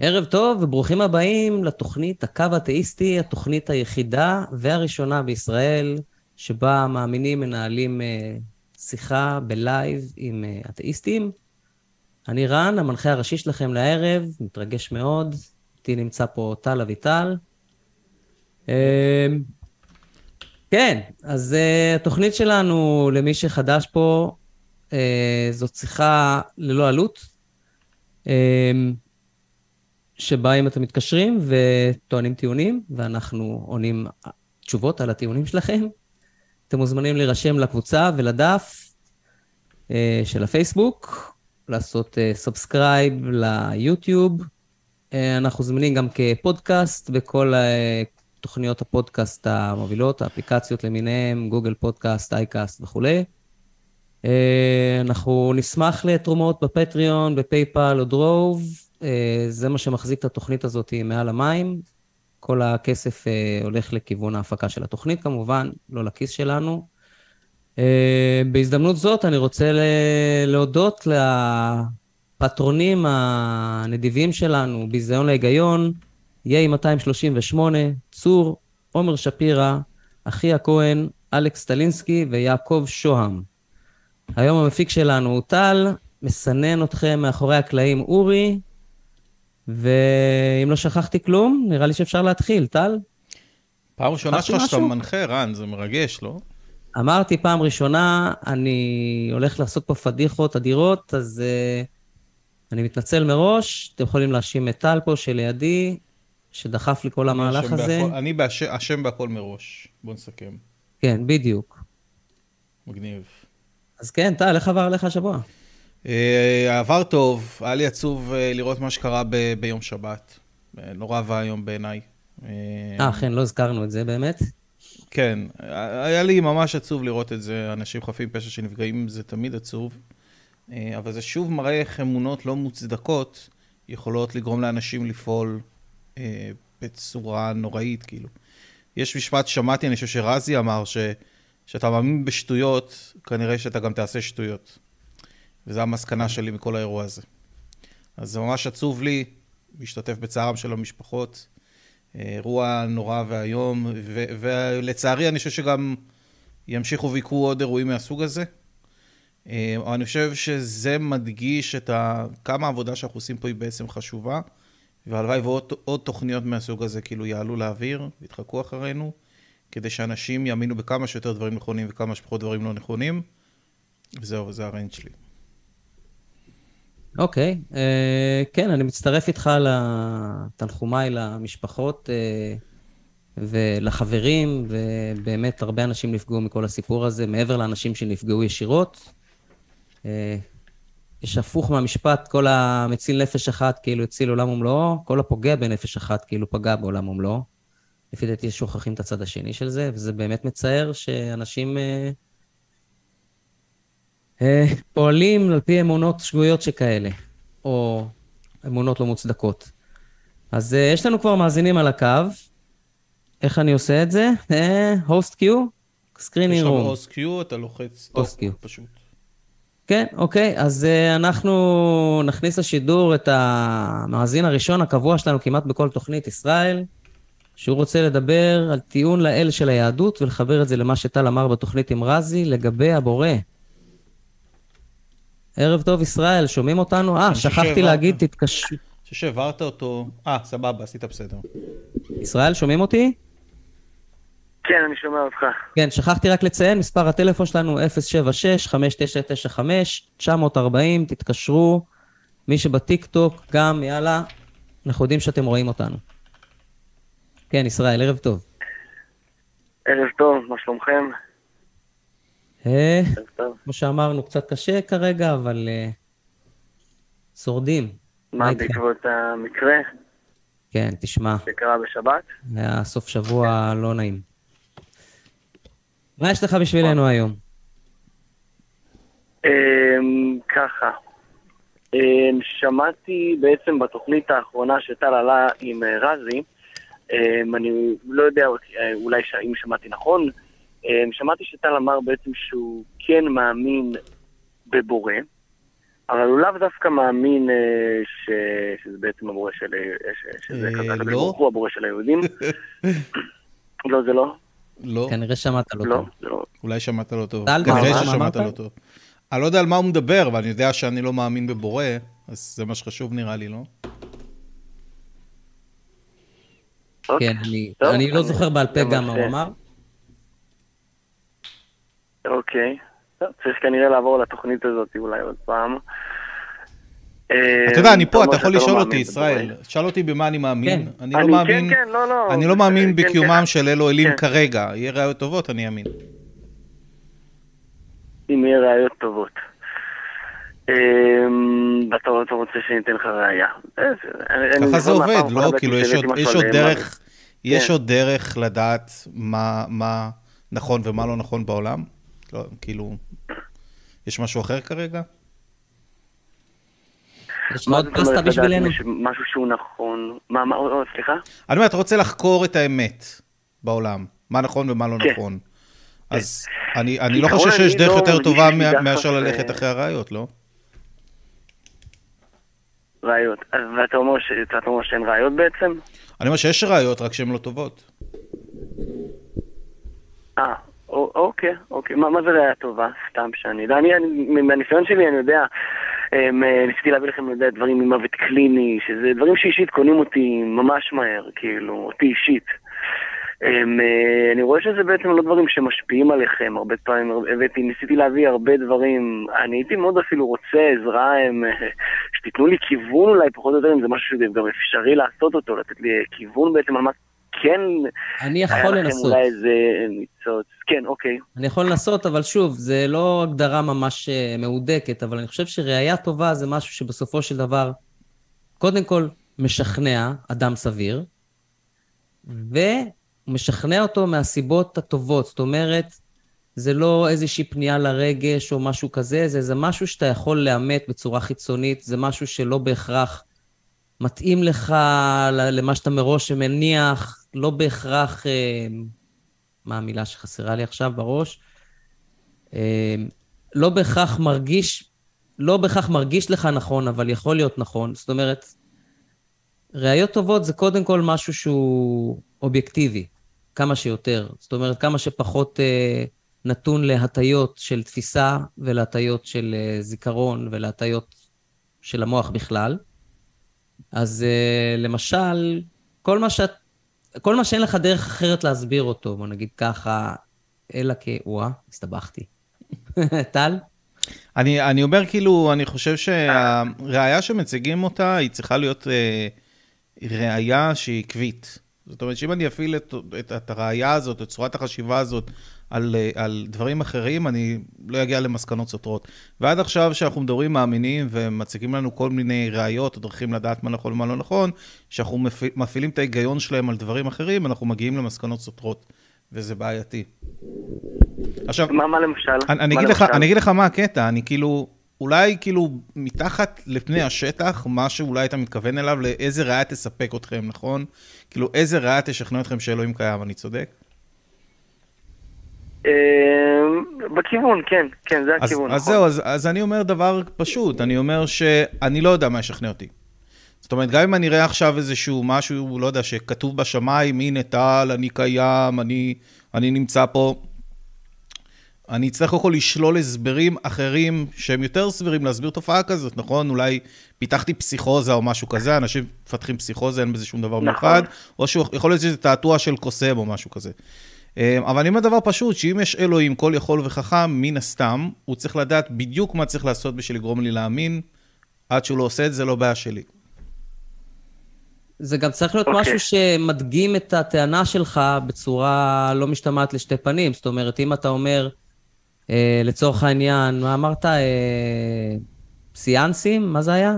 ערב טוב וברוכים הבאים לתוכנית הקו האתאיסטי, התוכנית היחידה והראשונה בישראל שבה המאמינים מנהלים uh, שיחה בלייב עם uh, אתאיסטים. אני רן, המנחה הראשי שלכם לערב, מתרגש מאוד. איתי נמצא פה טל אביטל. Uh, כן, אז התוכנית שלנו, למי שחדש פה, זאת שיחה ללא עלות. שבה אם אתם מתקשרים וטוענים טיעונים, ואנחנו עונים תשובות על הטיעונים שלכם, אתם מוזמנים להירשם לקבוצה ולדף אה, של הפייסבוק, לעשות subscribe אה, ליוטיוב. אה, אנחנו זמינים גם כפודקאסט בכל אה, תוכניות הפודקאסט המובילות, האפליקציות למיניהם, Google Podcast, Acast וכולי. Uh, אנחנו נשמח לתרומות בפטריון, בפייפל או דרוב. אה, זה מה שמחזיק את התוכנית הזאת מעל המים. כל הכסף אה, הולך לכיוון ההפקה של התוכנית כמובן, לא לכיס שלנו. אה, בהזדמנות זאת אני רוצה להודות לפטרונים הנדיבים שלנו, ביזיון להיגיון, יאי 238, צור, עומר שפירא, אחי הכהן, אלכס טלינסקי ויעקב שוהם. היום המפיק שלנו הוא טל, מסנן אתכם מאחורי הקלעים אורי, ואם לא שכחתי כלום, נראה לי שאפשר להתחיל. טל? פעם ראשונה שלך שאתה מנחה, רן, זה מרגש, לא? אמרתי פעם ראשונה, אני הולך לעשות פה פדיחות אדירות, אז uh, אני מתנצל מראש. אתם יכולים להאשים את טל פה שלידי, שדחף לי כל המהלך הזה. בהכל, אני אשם בהכל מראש. בוא נסכם. כן, בדיוק. מגניב. אז כן, טל, איך עבר עליך השבוע? אה, עבר טוב, היה לי עצוב אה, לראות מה שקרה ב- ביום שבת. אה, נורא ואיום בעיניי. אה, אכן, לא הזכרנו את זה באמת. כן, היה לי ממש עצוב לראות את זה, אנשים חפים פשע שנפגעים, זה תמיד עצוב. אבל זה שוב מראה איך אמונות לא מוצדקות יכולות לגרום לאנשים לפעול בצורה נוראית, כאילו. יש משפט שמעתי, אני חושב שרזי אמר, שכשאתה מאמין בשטויות, כנראה שאתה גם תעשה שטויות. וזו המסקנה שלי מכל האירוע הזה. אז זה ממש עצוב לי להשתתף בצערם של המשפחות. אירוע נורא ואיום, ולצערי אני חושב שגם ימשיכו ויקרו עוד אירועים מהסוג הזה. אבל אני חושב שזה מדגיש את ה... כמה העבודה שאנחנו עושים פה היא בעצם חשובה, והלוואי ועוד תוכניות מהסוג הזה כאילו יעלו לאוויר, ויתחקו אחרינו, כדי שאנשים יאמינו בכמה שיותר דברים נכונים וכמה שפחות דברים לא נכונים. וזהו, זה הריינג' שלי. אוקיי, okay. uh, כן, אני מצטרף איתך לתנחומיי למשפחות uh, ולחברים, ובאמת הרבה אנשים נפגעו מכל הסיפור הזה, מעבר לאנשים שנפגעו ישירות. Uh, יש הפוך מהמשפט, כל המציל נפש אחת כאילו הציל עולם ומלואו, כל הפוגע בנפש אחת כאילו פגע בעולם ומלואו. לפי דעתי שוכחים את הצד השני של זה, וזה באמת מצער שאנשים... Uh, אה, פועלים על פי אמונות שגויות שכאלה, או אמונות לא מוצדקות. אז uh, יש לנו כבר מאזינים על הקו. איך אני עושה את זה? Host queue? Screening room. יש לנו הוסט קיו, אתה לוחץ stop פשוט. כן, אוקיי, אז אה, אנחנו נכניס לשידור את המאזין הראשון הקבוע שלנו כמעט בכל תוכנית, ישראל, שהוא רוצה לדבר על טיעון לאל של היהדות ולחבר את זה למה שטל אמר בתוכנית עם רזי לגבי הבורא. ערב טוב, ישראל, שומעים אותנו? אה, שכחתי להגיד, תתקשרו. אני חושב שהעברת אותו... אה, סבבה, עשית בסדר. ישראל, שומעים אותי? כן, אני שומע אותך. כן, שכחתי רק לציין, מספר הטלפון שלנו 076-5995-940, תתקשרו. מי שבטיקטוק, גם, יאללה, אנחנו יודעים שאתם רואים אותנו. כן, ישראל, ערב טוב. ערב טוב, מה שלומכם? אה, כמו שאמרנו, קצת קשה כרגע, אבל אה, שורדים. מה, בעקבות המקרה? כן, תשמע. שקרה בשבת? היה סוף שבוע לא נעים. מה יש לך בשבילנו היום? אמ, ככה, אמ, שמעתי בעצם בתוכנית האחרונה שטל עלה עם אה, רזי, אמ, אני לא יודע אולי אם שמעתי נכון, שמעתי שטל אמר בעצם שהוא כן מאמין בבורא, אבל הוא לאו דווקא מאמין אה, ש... שזה בעצם הבורא של... אה, ש... שזה אה, כזה, הקדוש לא. הוא הבורא של היהודים. לא, זה לא. לא, כנראה שמעת לא לא, טוב. לא. אולי שמעת לא טוב. טל, כנראה מה- מה ששמעת אמרת? לא טוב. אני לא יודע על מה הוא מדבר, אבל אני יודע שאני לא מאמין בבורא, אז זה מה שחשוב נראה לי, לא? אוקיי. כן, אני- לא זוכר בעל פה גם מה מה הוא אמר. אוקיי. טוב, צריך כנראה לעבור לתוכנית הזאת אולי עוד פעם. אתה יודע, אני פה, אומר אתה יכול לא לשאול מאמין אותי, ישראל. שאל אותי במה אני מאמין. כן. אני לא אני- מאמין... כן, כן, לא, לא. אני לא מאמין כן, כן. בקיומם של אלו אלים. כרגע. יהיה ראיות טובות, אני אאמין. אם יהיה ראיות טובות. ואתה אתה רוצה שניתן לך ראייה. אה, אני- אני ככה זה עובד, לא? כאילו, יש עוד-. דרך, יש. עוד דרך לדעת מה מה נכון ומה לא נכון בעולם? לא, כאילו, יש משהו אחר כרגע? יש לך מה עוד זאת אומרת פסטה לדעת? אם יש משהו שהוא נכון? מה, מה, או, סליחה? אני אומר, אתה רוצה לחקור את האמת בעולם, מה נכון ומה לא כן. נכון. אז אני אני לא חושב שיש דרך לא יותר טובה מאשר אה, ללכת אחרי הראיות, לא? ראיות. אז- ואתה אומר, ש... אתה אומר שאין ראיות בעצם? אני אומר שיש ראיות, רק שהן לא טובות. אה, אוקיי, אוקיי. מה, זה ראייה טובה? סתם שאני יודע. אני, מהניסיון שלי אני יודע, אמ, אה, ניסיתי להביא לכם, יודע, דברים ממוות קליני, שזה דברים שאישית קונים אותי ממש מהר, כאילו, אותי אישית. אמ, אה, אני רואה שזה בעצם לא דברים שמשפיעים עליכם, הרבה פעמים הבאתי, ניסיתי להביא הרבה דברים, אני הייתי מאוד אפילו רוצה עזרה, הם, אה, שתיתנו לי כיוון אולי פחות או יותר, אם זה משהו שגם אפשרי לעשות אותו, לתת לי כיוון בעצם על מה כן אני היה יכול לכם לנסות. אולי איזה ניצוץ. כן, אוקיי. אני יכול לנסות, אבל שוב, זה לא הגדרה ממש אה, מהודקת, אבל אני חושב שראייה טובה זה משהו שבסופו של דבר, קודם כל, משכנע אדם סביר, ומשכנע אותו מהסיבות הטובות. זאת אומרת, זה לא איזושהי פנייה לרגש או משהו כזה, זה, זה משהו שאתה יכול לאמת בצורה חיצונית, זה משהו שלא בהכרח מתאים לך למה שאתה מראש מניח, לא בהכרח... אה, מה המילה שחסרה לי עכשיו בראש? אה, לא בהכרח מרגיש, לא בהכרח מרגיש לך נכון, אבל יכול להיות נכון. זאת אומרת, ראיות טובות זה קודם כל משהו שהוא אובייקטיבי, כמה שיותר. זאת אומרת, כמה שפחות אה, נתון להטיות של תפיסה ולהטיות של זיכרון ולהטיות של המוח בכלל. אז למשל, כל מה שאת כל מה שאין לך דרך אחרת להסביר אותו, בוא נגיד ככה, אלא כ... וואה, הסתבכתי. טל? אני, אני אומר כאילו, אני חושב שהראייה שמציגים אותה, היא צריכה להיות אה, ראייה שהיא עקבית. זאת אומרת שאם אני אפעיל את, את, את הראייה הזאת, את צורת החשיבה הזאת, על, אה, על דברים אחרים, אני לא אגיע למסקנות סותרות. ועד עכשיו, שאנחנו מדברים מאמינים ומציגים לנו כל מיני ראיות או דרכים לדעת מה נכון ומה לא נכון, שאנחנו מפעיל, מפעילים את ההיגיון שלהם על דברים אחרים, אנחנו מגיעים למסקנות סותרות, וזה בעייתי. עכשיו, מה, מה למשל? אני, אני, מה אגיד לך, למשל? אני אגיד לך מה הקטע, אני כאילו, אולי כאילו מתחת לפני השטח, מה שאולי אתה מתכוון אליו, לאיזה ראיה תספק אתכם, נכון? כאילו, איזה ראיה תשכנע אתכם שאלוהים קיים, אני צודק? אה, בכיוון, כן, כן, זה אז, הכיוון. אז נכון. זהו, אז, אז אני אומר דבר פשוט, אני אומר שאני לא יודע מה ישכנע אותי. זאת אומרת, גם אם אני אראה עכשיו איזשהו משהו, לא יודע, שכתוב בשמיים, הנה טל, אני קיים, אני, אני נמצא פה, אני אצטרך קודם כל לשלול הסברים אחרים שהם יותר סבירים להסביר תופעה כזאת, נכון? אולי פיתחתי פסיכוזה או משהו כזה, אנשים מפתחים פסיכוזה, אין בזה שום דבר נכון. מיוחד, או שיכול להיות שזה תעתוע של קוסם או משהו כזה. אה, אבל אני אומר דבר פשוט, שאם יש אלוהים כל יכול וחכם, מן הסתם, הוא צריך לדעת בדיוק מה צריך לעשות בשביל לגרום לי להאמין, עד שהוא לא עושה את זה, לא בעיה שלי. זה גם צריך להיות אוקיי. משהו שמדגים את הטענה שלך בצורה לא משתמעת לשתי פנים. זאת אומרת, אם אתה אומר, אה, לצורך העניין, מה אמרת? אה, סיאנסים? מה זה היה?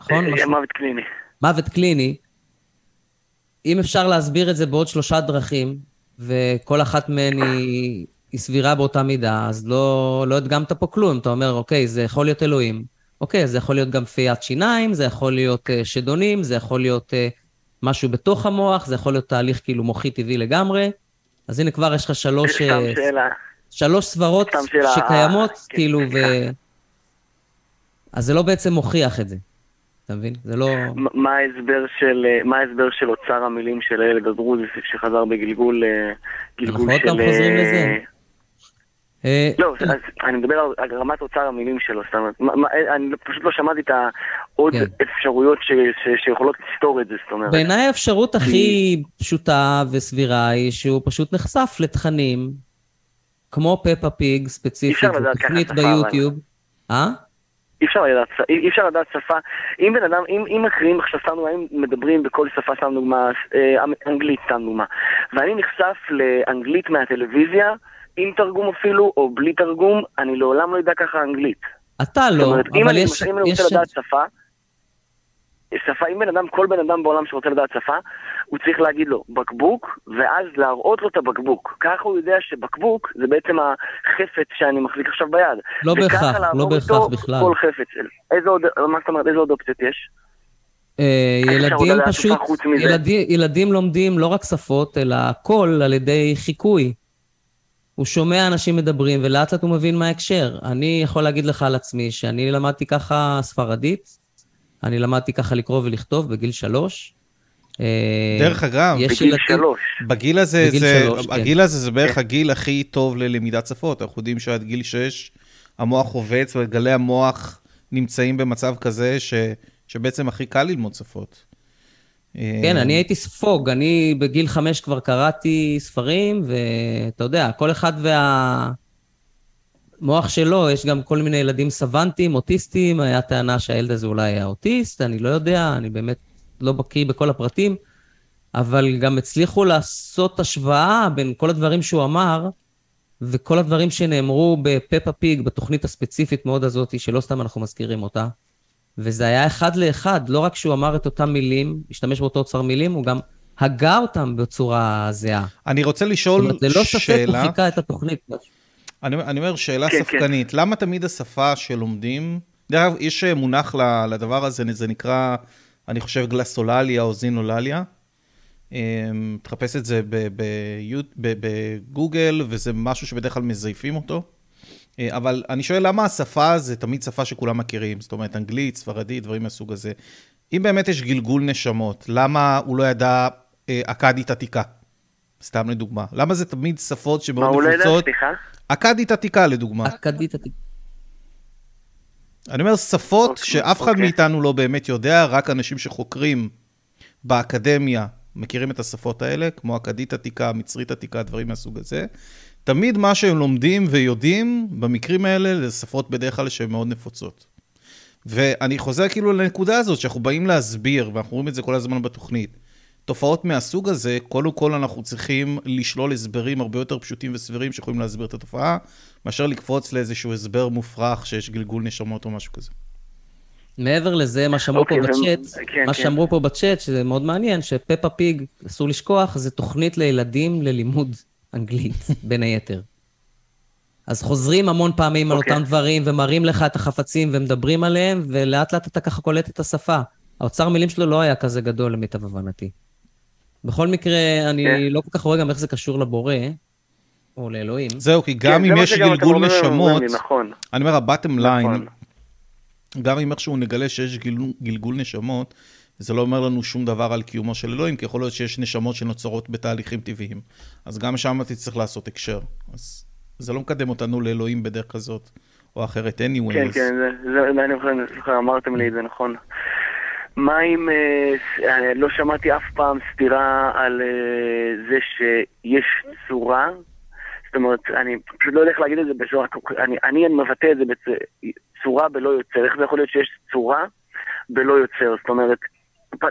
נכון? אה, משהו- מוות קליני. מוות קליני, אם אפשר להסביר את זה בעוד שלושה דרכים, וכל אחת מהן היא, היא סבירה באותה מידה, אז לא, לא הדגמת פה כלום. אתה אומר, אוקיי, זה יכול להיות אלוהים. אוקיי, זה יכול להיות גם פיית שיניים, זה יכול להיות uh, שדונים, זה יכול להיות uh, משהו בתוך המוח, זה יכול להיות תהליך כאילו מוחי טבעי לגמרי. אז הנה, כבר יש לך שלוש, סתם אה, שאלה. שלוש סברות שקיימות, כן, כאילו, ו... אז זה לא בעצם מוכיח את זה. אתה מבין? זה לא... מה ההסבר של, אה, מה ההסבר של אוצר המילים של הילד הדרוזי שחזר בגלגול, אה, גלגול אנחנו עוד של... פעם חוזרים אה, לזה. לא, אז אני מדבר על- על רמת אוצר המילים שלו, זאת אומרת, אני פשוט לא שמעתי את העוד כן. אפשרויות שיכולות לפתור את זה, זאת אומרת. בעיניי האפשרות הכי פשוטה וסבירה היא שהוא פשוט נחשף לתכנים, כמו פפה פיג ספציפית, תוכנית ביוטיוב. אה? אי אפשר לדעת, אי אפשר לדעת שפה, אם בן אדם, אם, אם מקריאים עכשיו סתם דוגמה, אם מדברים בכל שפה סתם דוגמה, אה, אנגלית סתם דוגמה, ואני נחשף לאנגלית מהטלוויזיה, עם תרגום אפילו, או בלי תרגום, אני לעולם לא יודע ככה אנגלית. אתה לא, אומרת, אם אבל אני, יש... אם אני יש- רוצה לדעת שפה, שפה, אם בן אדם, כל בן אדם בעולם שרוצה לדעת שפה, הוא צריך להגיד לו בקבוק, ואז להראות לו את הבקבוק. ככה הוא יודע שבקבוק זה בעצם החפץ שאני מחזיק עכשיו ביד. לא בהכרח, לא בהכרח בכלל. כל חפץ. איזה עוד, מה זאת אומרת, איזה עוד אופציות יש? אה, ילדים פשוט? ילדים, ילדים לומדים לא רק שפות, אלא הכל על ידי חיקוי. הוא שומע אנשים מדברים, ולאט לאט הוא מבין מה ההקשר. אני יכול להגיד לך על עצמי שאני למדתי ככה ספרדית, אני למדתי ככה לקרוא ולכתוב בגיל שלוש. אה, דרך אגב, יש בגיל שלוש. בגיל הזה, בגיל זה, שלוש, כן. הגיל הזה זה בערך הגיל הכי טוב ללמידת שפות. אנחנו יודעים שעד גיל 6 המוח עובץ וגלי המוח נמצאים במצב כזה ש, שבעצם הכי קל ללמוד שפות. כן, אה, אני הייתי ספוג, אני בגיל חמש כבר קראתי ספרים, ואתה יודע, כל אחד והמוח שלו, יש גם כל מיני ילדים סוונטים, אוטיסטים, היה טענה שהילד הזה אולי היה אוטיסט, אני לא יודע, אני באמת לא בקיא בכל הפרטים, אבל גם הצליחו לעשות השוואה בין כל הדברים שהוא אמר, וכל הדברים שנאמרו בפפה פיג, בתוכנית הספציפית מאוד הזאת, שלא סתם אנחנו מזכירים אותה. וזה היה אחד לאחד, לא רק שהוא אמר את אותם מילים, השתמש באותו אוצר מילים, הוא גם הגה אותם בצורה זהה. אני רוצה זאת לשאול אומרת, ללא ספק הוא שאלה, חיכה את התוכנית. אני, אני אומר שאלה כן, ספקנית, למה תמיד השפה שלומדים, דרך אגב, יש מונח ל- לדבר הזה, זה נקרא, אני חושב גלסולליה או זינולליה. אמ, תחפש את זה ב- ביו- ב- בגוגל, וזה משהו שבדרך כלל מזייפים אותו. אה, אבל אני שואל, למה השפה זה תמיד שפה שכולם מכירים? זאת אומרת, אנגלית, ספרדית, דברים מהסוג הזה. אם באמת יש גלגול נשמות, למה הוא לא ידע אה, אכדית עתיקה? סתם לדוגמה. למה זה תמיד שפות מה שמאוד הוא לא נפוצות? סליחה? אכדית עתיקה, לדוגמה. אכדית עתיקה. אני אומר, שפות אוקיי, שאף אחד אוקיי. מאיתנו לא באמת יודע, רק אנשים שחוקרים באקדמיה מכירים את השפות האלה, כמו אכדית עתיקה, מצרית עתיקה, דברים מהסוג הזה. תמיד מה שהם לומדים ויודעים, במקרים האלה, זה שפות בדרך כלל שהן מאוד נפוצות. ואני חוזר כאילו לנקודה הזאת, שאנחנו באים להסביר, ואנחנו רואים את זה כל הזמן בתוכנית. תופעות מהסוג הזה, קודם כל אנחנו צריכים לשלול הסברים הרבה יותר פשוטים וסבירים שיכולים להסביר את התופעה, מאשר לקפוץ לאיזשהו הסבר מופרך שיש גלגול נשמות או משהו כזה. מעבר לזה, מה שאמרו פה אוקיי, ו- בצ'אט, כן, מה כן. שאמרו פה בצ'אט, שזה מאוד מעניין, שפפה פיג, אסור לשכוח, זה תוכנית לילדים ללימוד אנגלית, בין היתר. אז חוזרים המון פעמים על אוקיי. אותם דברים, ומראים לך את החפצים ומדברים עליהם, ולאט לאט אתה ככה קולט את השפה. האוצר מילים שלו לא היה כזה גדול למיטב הבנתי. בכל מקרה, אני כן. לא כל כך רואה גם איך זה קשור לבורא, או לאלוהים. זהו, כי גם כן, אם יש גלגול נשמות, לי, נכון. אני אומר, הבטם ליין, נכון. גם אם איכשהו נגלה שיש גלגול, גלגול נשמות, זה לא אומר לנו שום דבר על קיומו של אלוהים, כי יכול להיות שיש נשמות שנוצרות בתהליכים טבעיים. אז גם שם תצטרך לעשות הקשר. אז זה לא מקדם אותנו לאלוהים בדרך כזאת או אחרת anyway. כן. כן, זה, זה, זה אני זוכר, אמרתם לי את זה, נכון. מה אם, אה, אה, לא שמעתי אף פעם סתירה על אה, זה שיש צורה, זאת אומרת, אני פשוט לא איך להגיד את זה בצורה, אני, אני מבטא את זה בצורה בלא יוצר, איך זה יכול להיות שיש צורה בלא יוצר, זאת אומרת,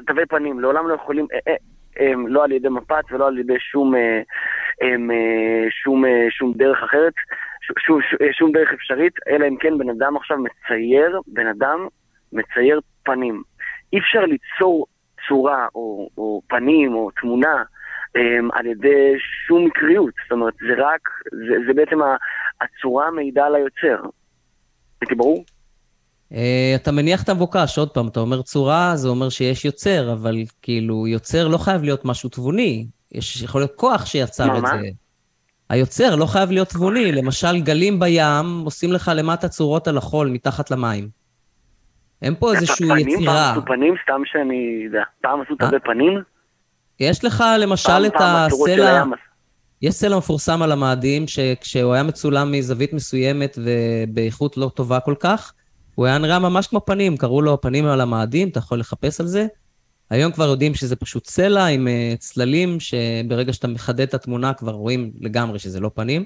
תווי פנים, לעולם לא יכולים, אה, אה, הם, לא על ידי מפת ולא על ידי שום, אה, אה, שום, אה, שום דרך אחרת, ש- שום, ש- שום דרך אפשרית, אלא אם כן בן אדם עכשיו מצייר, בן אדם מצייר פנים. אי אפשר ליצור צורה או, או פנים או תמונה על ידי שום מקריות, זאת אומרת, זה רק, זה, זה בעצם הצורה מעידה על היוצר. הייתי ברור? אה, אתה מניח את המבוקש, עוד פעם, אתה אומר צורה, זה אומר שיש יוצר, אבל כאילו, יוצר לא חייב להיות משהו תבוני. יש, יכול להיות כוח שיצר מה, את מה? זה. היוצר לא חייב להיות תבוני. למשל, גלים בים עושים לך למטה צורות על החול, מתחת למים. אין פה איזושהי פנים, יצירה. פעם עשו פנים, סתם שאני יודע. פעם עשו אה? הרבה פנים. יש לך למשל פעם, את פעם הסלע. יש סלע מפורסם על המאדים, שכשהוא היה מצולם מזווית מסוימת ובאיכות לא טובה כל כך, הוא היה נראה ממש כמו פנים, קראו לו פנים על המאדים, אתה יכול לחפש על זה. היום כבר יודעים שזה פשוט סלע עם אה, צללים, שברגע שאתה מחדד את התמונה כבר רואים לגמרי שזה לא פנים,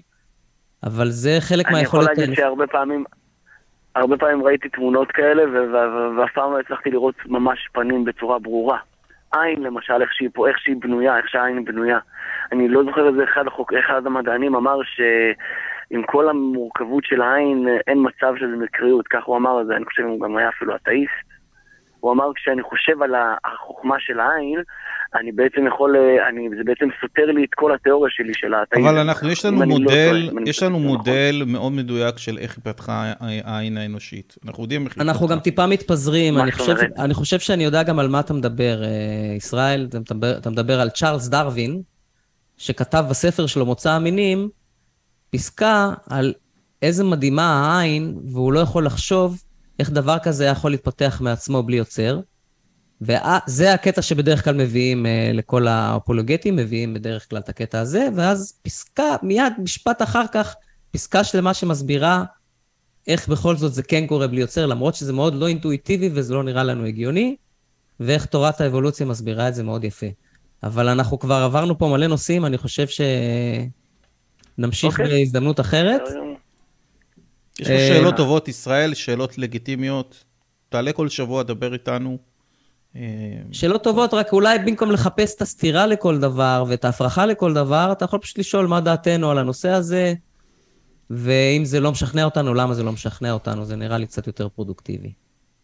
אבל זה חלק אני יכול מהיכולת... להגיד שהרבה פעמים, הרבה פעמים ראיתי תמונות כאלה, ואף פעם לא הצלחתי לראות ממש פנים בצורה ברורה. עין למשל, איך שהיא פה, איך שהיא בנויה, איך שהעין בנויה. אני לא זוכר איזה אחד, החוק, אחד המדענים אמר שעם כל המורכבות של העין, אין מצב שזה מקריות, כך הוא אמר את זה, אני חושב שהוא גם היה אפילו אתאיסט. הוא אמר, כשאני חושב על החוכמה של העין, אני בעצם יכול, אה, אני, זה בעצם סותר לי את כל התיאוריה שלי של האתאיזם. אבל אנחנו, יש לנו לא מודל, אני יש לנו שזה מודל מאוד מדויק של איך התפתחה העין האנושית. אנחנו יודעים איך היא אנחנו התפתחה. גם טיפה מתפזרים, אני חושב? אני חושב שאני יודע גם על מה אתה מדבר, אה, ישראל, אתה מדבר, אתה מדבר על צ'ארלס דרווין, שכתב בספר שלו מוצא המינים, פסקה על איזה מדהימה העין, והוא לא יכול לחשוב איך דבר כזה יכול להתפתח מעצמו בלי יוצר. וזה הקטע שבדרך כלל מביאים אה, לכל האפולוגטים, מביאים בדרך כלל את הקטע הזה, ואז פסקה, מיד, משפט אחר כך, פסקה שלמה שמסבירה איך בכל זאת זה כן קורה בלי יוצר, למרות שזה מאוד לא אינטואיטיבי וזה לא נראה לנו הגיוני, ואיך תורת האבולוציה מסבירה את זה מאוד יפה. אבל אנחנו כבר עברנו פה מלא נושאים, אני חושב שנמשיך אוקיי. בהזדמנות אחרת. יש אה, שאלות טובות, ישראל, שאלות לגיטימיות. תעלה כל שבוע, דבר איתנו. אה, שאלות טובות, רק אולי במקום לחפש את הסתירה לכל דבר ואת ההפרחה לכל דבר, אתה יכול פשוט לשאול מה דעתנו על הנושא הזה, ואם זה לא משכנע אותנו, למה זה לא משכנע אותנו, זה נראה לי קצת יותר פרודוקטיבי.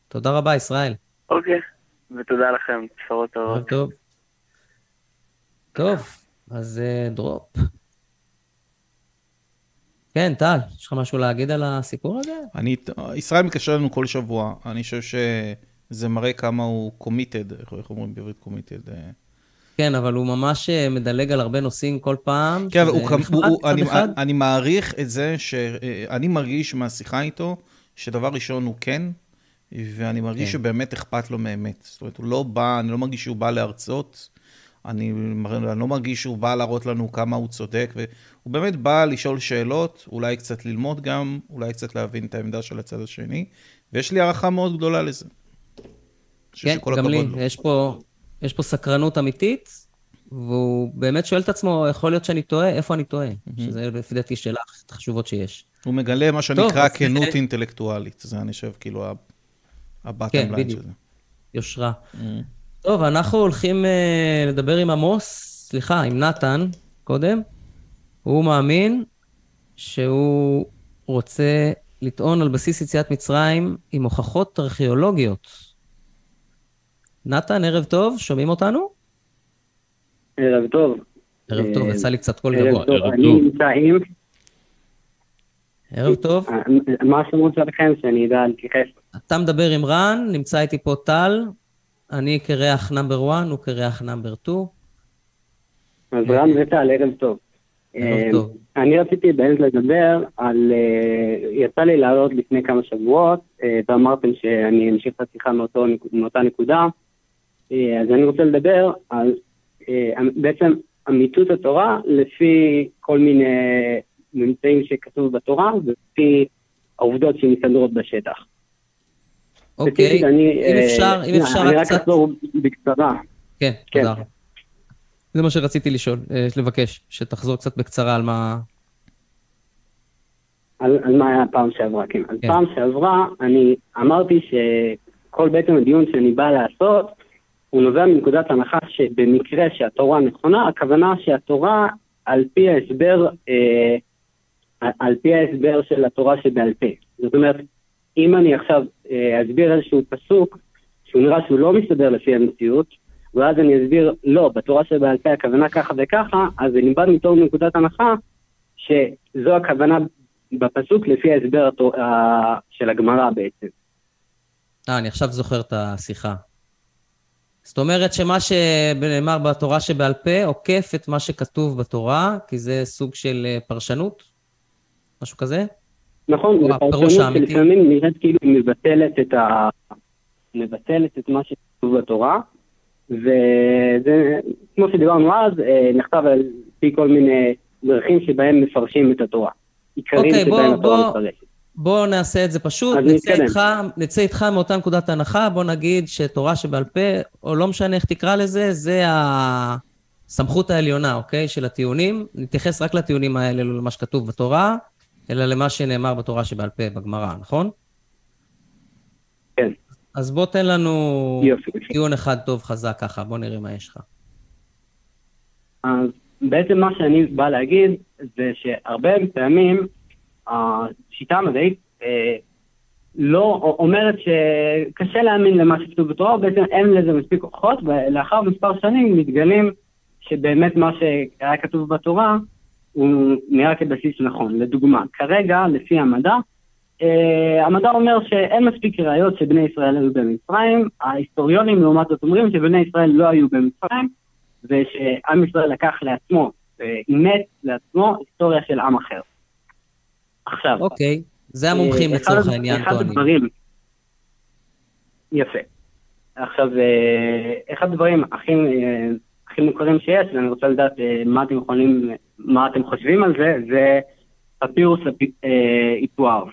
תודה רבה, ישראל. אוקיי, ותודה לכם, בשורות טובות. טוב. טוב, אז אה, דרופ. כן, טל, יש לך משהו להגיד על הסיפור הזה? אני, ישראל מתקשר לנו כל שבוע, אני חושב שזה מראה כמה הוא committed, איך, אומרים בעברית committed? אה, כן, אבל הוא ממש אה, מדלג על הרבה נושאים כל פעם. כן, הוא, הוא, הוא, אני. אני מעריך את זה שאני מרגיש מהשיחה איתו, שדבר ראשון הוא כן, ואני מרגיש כן. שבאמת אכפת לו מאמת. זאת אומרת, הוא לא בא, אני לא מרגיש שהוא בא להרצות, אני, אני לא מרגיש שהוא בא להראות לנו כמה הוא צודק, והוא באמת בא לשאול שאלות, אולי קצת ללמוד גם, אולי קצת להבין את העמדה של הצד השני, ויש לי הערכה מאוד גדולה לזה. כן, גם לי, לו. יש פה, יש פה סקרנות אמיתית, והוא באמת שואל את עצמו, יכול להיות שאני טועה, איפה אני טועה? שזה לפי דעתי שאלה אחת החשובות שיש. הוא מגלה מה שנקרא כנות אינטלקטואלית, זה אני חושב כאילו כן, הבטם ליין בדיוק. של זה. יושרה. טוב, אנחנו הולכים uh, לדבר עם עמוס, סליחה, עם נתן, קודם. הוא מאמין שהוא רוצה לטעון על בסיס יציאת מצרים עם הוכחות ארכיאולוגיות. נתן, ערב טוב, שומעים אותנו? ערב טוב. ערב טוב, אה, יצא לי קצת קול ערב גבוה. טוב. ערב אני טוב. נמצא עם... ערב טוב. אה, מה השמות שלכם, שאני אדע להתייחס? אתה מדבר עם רן, נמצא איתי פה טל, אני קרח נאמבר 1, הוא קרח נאמבר 2. אז רן וטל, ערב טוב. אה, טוב. אני רציתי באמת לדבר על... אה, יצא לי לעלות לפני כמה שבועות, אה, ואמרתם שאני אמשיך את השיחה מאותה נקודה. אז אני רוצה לדבר על בעצם אמיתות התורה לפי כל מיני ממצאים שכתוב בתורה, ולפי העובדות שמסתדרות בשטח. אוקיי, אני, אם אה, אפשר, אם אפשר אני רק. אחזור בקצרה. כן, כן. תודה רבה. זה מה שרציתי לשאול, אה, לבקש, שתחזור קצת בקצרה על מה... על, על מה היה הפעם שעברה, כן. אז כן. פעם שעברה אני אמרתי שכל בעצם הדיון שאני בא לעשות, הוא נובע מנקודת הנחה שבמקרה שהתורה נכונה, הכוונה שהתורה על פי ההסבר, אה, על פי ההסבר של התורה שבעל פה. זאת אומרת, אם אני עכשיו אה, אסביר איזשהו פסוק שהוא נראה שהוא לא מסתדר לפי המציאות, ואז אני אסביר, לא, בתורה שבעל פה הכוונה ככה וככה, אז אני בא מתור נקודת הנחה שזו הכוונה בפסוק לפי ההסבר של הגמרא בעצם. אה, אני עכשיו זוכר את השיחה. זאת אומרת שמה שנאמר בתורה שבעל פה עוקף את מה שכתוב בתורה, כי זה סוג של אה, פרשנות? משהו כזה? נכון, זו פרשנות. שלפעמים נראית כאילו היא מבטלת את, ה... מבטלת את מה שכתוב בתורה, וזה, כמו שדיברנו אז, אה, נכתב על פי כל מיני דרכים שבהם מפרשים את התורה. עיקרים אוקיי, שבהם בוא- התורה בוא- מפרשת. בוא נעשה את זה פשוט, נצא. איתך, נצא איתך מאותה נקודת הנחה, בוא נגיד שתורה שבעל פה, או לא משנה איך תקרא לזה, זה הסמכות העליונה, אוקיי? של הטיעונים. נתייחס רק לטיעונים האלה, למה שכתוב בתורה, אלא למה שנאמר בתורה שבעל פה, בגמרא, נכון? כן. אז בוא תן לנו יופי. טיעון אחד טוב חזק ככה, בוא נראה מה יש לך. אז בעצם מה שאני בא להגיד זה שהרבה פעמים השיטה המדעית אה, לא אומרת שקשה להאמין למה שכתוב בתורה, בעצם אין לזה מספיק הוכחות, ולאחר מספר שנים מתגלים שבאמת מה שהיה כתוב בתורה הוא נראה כבסיס נכון. לדוגמה, כרגע, לפי המדע, אה, המדע אומר שאין מספיק ראיות שבני ישראל היו במצרים, ההיסטוריונים לעומת זאת אומרים שבני ישראל לא היו במצרים, ושעם ישראל לקח לעצמו, אה, אימץ לעצמו היסטוריה של עם אחר. עכשיו, אוקיי, זה המומחים אה, לצורך אחד- העניין אחד טוענים. הדברים... יפה. עכשיו, אה, אחד הדברים הכי, הכי מוכרים שיש, ואני רוצה לדעת אה, מה אתם יכולים, מה אתם חושבים על זה, זה פפירוס אה, איפואר.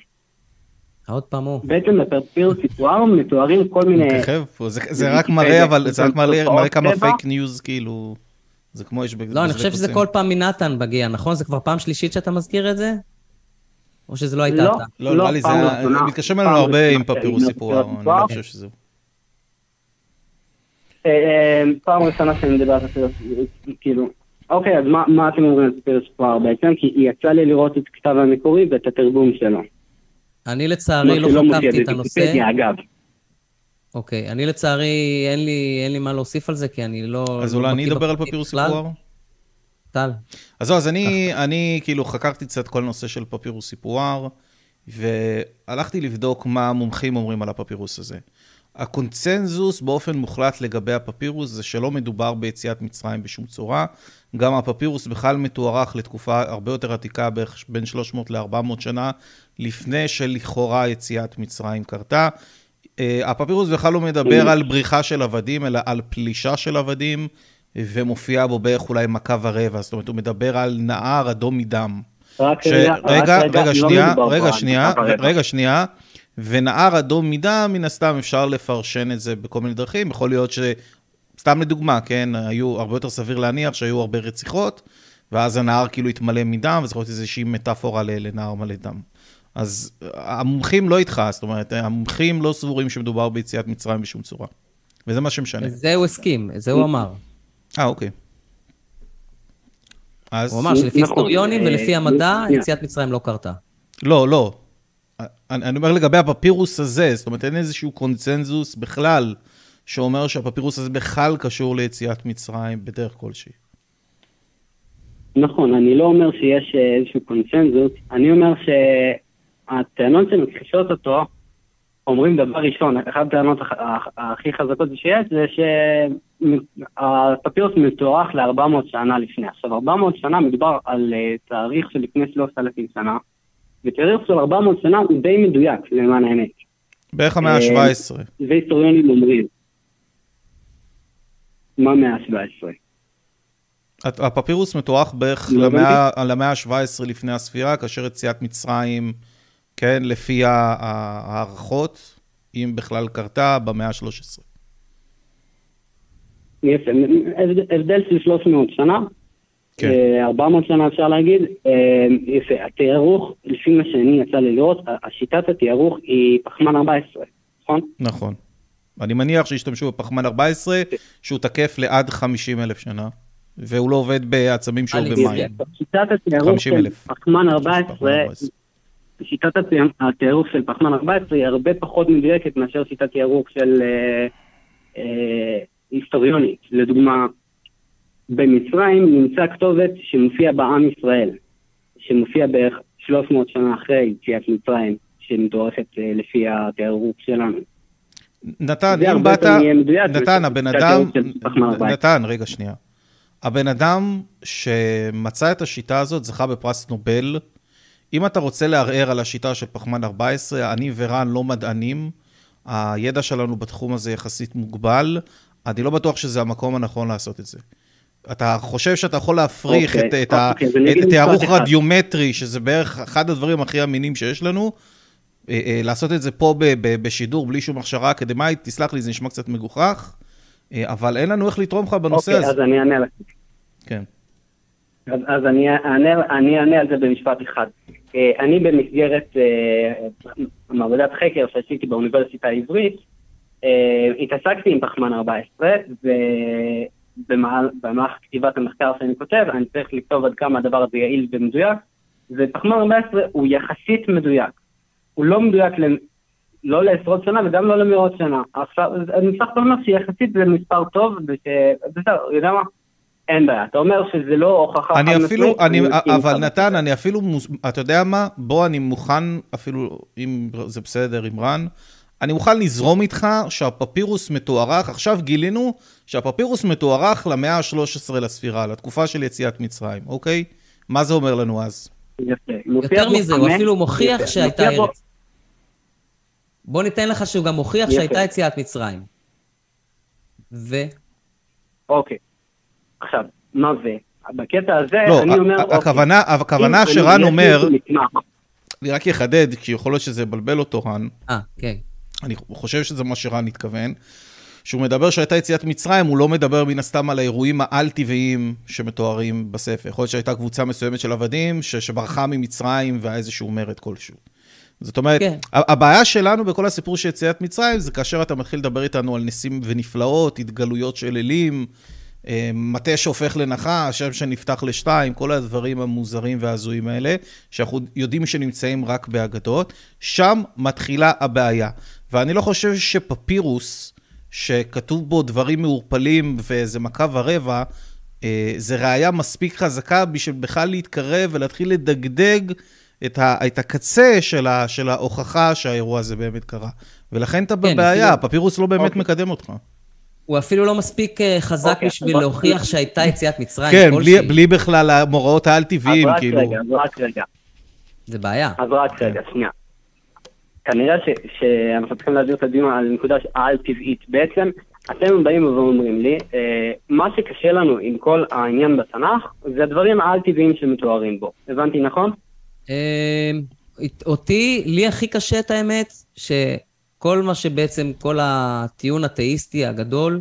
עוד פעם הוא. בעצם בפפירוס איפואר מתוארים כל מיני... מככב פה, זה- זה רק מראה, אבל זה רק מראה כמה. פייק ניוז, כאילו, זה כמו יש בגלל... לא, אני חושב שזה כל פעם מנתן מגיע, נכון? זה כבר פעם שלישית שאתה מזכיר את זה? או שזה לא הייתה לא. אתה? לא, לא, נראה לי זה פעם היה... ראשונה. מתקשרים אלינו הרבה עם פפירוס מדבר אני. לא חושב שזה... אה, אה, פעם ראשונה שאני מדבר על פפירוס, כאילו... אוקיי, אז מה, מה אתם אומרים על פפירוס איפואר בעצם? כי יצא לי לראות את הכתב המקורי ואת התרגום שלו. אני לצערי לא חקרתי את הנושא. אוקיי, אני לצערי, אין לי, אין לי מה להוסיף על זה, כי אני לא... אז לא אולי אני אדבר על פפירוס. סיפור? טל. אז זהו, אז אני, אני כאילו חקרתי קצת כל נושא של פפירוס סיפואר, והלכתי לבדוק מה המומחים אומרים על הפפירוס הזה. הקונצנזוס באופן מוחלט לגבי הפפירוס זה שלא מדובר ביציאת מצרים בשום צורה. גם הפפירוס בכלל מתוארך לתקופה הרבה יותר עתיקה, בערך בין 300 ל-400 שנה, לפני שלכאורה יציאת מצרים קרתה. אה, הפפירוס בכלל לא מדבר על בריחה של עבדים, אלא על פלישה של עבדים, ומופיע בו בערך אולי מכה ורבע, זאת אומרת, הוא מדבר על נהר אדום מדם. רק ש... רגע, רגע, רגע, לא שנייה, רגע, שנייה, דקה ורבע. רגע, שנייה. ונהר אדום מדם, מן הסתם אפשר לפרשן את זה בכל מיני דרכים. יכול להיות ש... סתם לדוגמה, כן, היו הרבה יותר סביר להניח שהיו הרבה רציחות, ואז הנהר כאילו התמלא מדם, וזה יכול להיות איזושהי מטאפורה לנהר מלא דם. אז המומחים לא איתך, זאת אומרת, המומחים לא סבורים שמדובר ביציאת מצרים בשום צורה. וזה מה שמשנה. זה הוא הסכים, זה הוא אמר. אה, אוקיי. אז... הוא אמר שלפי נכון, היסטוריונים אה, ולפי המדע, שנייה. יציאת מצרים לא קרתה. לא, לא. אני, אני אומר לגבי הפפירוס הזה, זאת אומרת, אין איזשהו קונצנזוס בכלל שאומר שהפפירוס הזה בכלל קשור ליציאת מצרים בדרך כלשהי. נכון, אני לא אומר שיש אה, איזשהו קונצנזוס, אני אומר שהטענות שמכחישות אותו אומרים דבר ראשון, אחת הטענות הכי חזקות שיש זה שהפפירוס מתוארך ל-400 שנה לפני. עכשיו, 400 שנה מדובר על אה, תאריך של לפני 3,000 שנה, ותאריך של 400 שנה הוא די מדויק, למען האמת. בערך המאה ה-17. והיסטוריונים אומרים. מה מאה ה-17? הפפירוס מתוארך בערך לא למאה למאה ה-17 לפני הספירה, כאשר יציאת מצרים, כן, לפי ההערכות, אם בכלל קרתה, במאה ה-13. יפה, הבד- הבדל של 300 שנה, כן. אה, 400 שנה אפשר להגיד, אה, יפה, התיארוך, לפי מה שאני יצא לי לראות, השיטת התיארוך היא פחמן 14, נכון? נכון. אני מניח שהשתמשו בפחמן 14, שהוא תקף לעד 50 אלף שנה, והוא לא עובד בעצמים שהוא במים. שיטת התיארוך 50 של. פחמן 14, שיטת התיאר- התיארוך של פחמן 14 היא הרבה פחות מדויקת מאשר שיטת תיארוך של אה, היסטוריונית. לדוגמה, במצרים נמצא כתובת שמופיע בעם ישראל, שמופיע בערך 300 שנה אחרי יציאת מצרים, שמתוארכת אה, לפי התיארוך שלנו. נתן, אם באת, נתן, הבן אדם, התיארוך של פחמן 14. נתן, רגע שנייה. הבן אדם שמצא את השיטה הזאת זכה בפרס נובל. אם אתה רוצה לערער על השיטה של פחמן 14, אני ורן לא מדענים, הידע שלנו בתחום הזה יחסית מוגבל. אני לא בטוח שזה המקום הנכון לעשות את זה. אתה חושב שאתה יכול להפריך אוקיי, את, את, אוקיי, אז אני אגיד את משפט הערוך אחד. רדיומטרי, שזה בערך אחד הדברים הכי אמינים שיש לנו, אה, אה, לעשות את זה פה ב- ב- בשידור בלי שום הכשרה אקדמית, תסלח לי, זה נשמע קצת מגוחך, אה, אבל אין לנו איך לתרום לך בנושא אוקיי, הזה. אז אני אענה לך. כן. אז, אז אני, אענה, אני אענה על זה במשפט אחד. אני במסגרת מעבודת חקר שעשיתי באוניברסיטה העברית, התעסקתי עם פחמן 14, ובמהלך כתיבת המחקר שאני כותב, אני צריך לכתוב עד כמה הדבר הזה יעיל ומדויק, ופחמן 14 הוא יחסית מדויק. הוא לא מדויק ל... לא לעשרות שנה וגם לא למאות שנה. עכשיו, אני בסך הכל אומר שיחסית זה מספר טוב, ובסדר, יודע מה? אין בעיה. אתה אומר שזה לא הוכחה אני אפילו, אני, אבל. נתן, אני אפילו, אתה יודע מה? בוא, אני מוכן, אפילו, אם זה בסדר, עם רן, אני מוכן לזרום איתך שהפפירוס מתוארך, עכשיו גילינו שהפפירוס מתוארך למאה ה-13 לספירה, לתקופה של יציאת מצרים, אוקיי? מה זה אומר לנו אז? יותר בו מזה, הוא אפילו מוכיח יפה. שהייתה ארץ. בוא ניתן לך שהוא גם מוכיח יפה. שהייתה יציאת מצרים. ו... אוקיי. עכשיו, מה זה? בקטע הזה, לא, אני אומר, אוקיי, הכוונה, הכוונה שרן אומר, אני רק אחדד, כי יכול להיות שזה יבלבל אותו, רן, אה, כן. אני חושב שזה מה שרן התכוון. כשהוא מדבר שהייתה יציאת מצרים, הוא לא מדבר מן הסתם על האירועים העל-טבעיים שמתוארים בספר. יכול להיות שהייתה קבוצה מסוימת של עבדים ש- שברחה ממצרים והיה איזשהו מרד כלשהו. זאת אומרת, כן. הבעיה שלנו בכל הסיפור של יציאת מצרים זה כאשר אתה מתחיל לדבר איתנו על ניסים ונפלאות, התגלויות של אלים, אה, מטה שהופך לנחש, השם שנפתח לשתיים, כל הדברים המוזרים וההזויים האלה, שאנחנו יודעים שנמצאים רק באגדות, שם מתחילה הבעיה. ואני לא חושב שפפירוס, שכתוב בו דברים מעורפלים ואיזה מכה ורבע, אה, זה ראייה מספיק חזקה בשביל בכלל להתקרב ולהתחיל לדגדג את, ה, את הקצה של, ה, של ההוכחה שהאירוע הזה באמת קרה. ולכן אתה כן, בבעיה, אפילו- הפפירוס לא באמת אוקיי. מקדם אותך. הוא אפילו לא מספיק אה, חזק אוקיי, בשביל אבל- להוכיח שהייתה יציאת מצרים כן, כלשהי. בלי, בלי בכלל המאורעות העל-טבעיים, אז רק כאילו. רגע, אז רק רגע. זה בעיה. אז רק רגע, שנייה. כנראה ש- שאנחנו צריכים להעביר את הדיון על נקודה על-טבעית. בעצם, אתם באים ואומרים לי, אה, מה שקשה לנו עם כל העניין בתנ"ך, זה הדברים העל-טבעיים שמתוארים בו. הבנתי נכון? אה, אותי, לי הכי קשה את האמת, שכל מה שבעצם, כל הטיעון התאיסטי הגדול,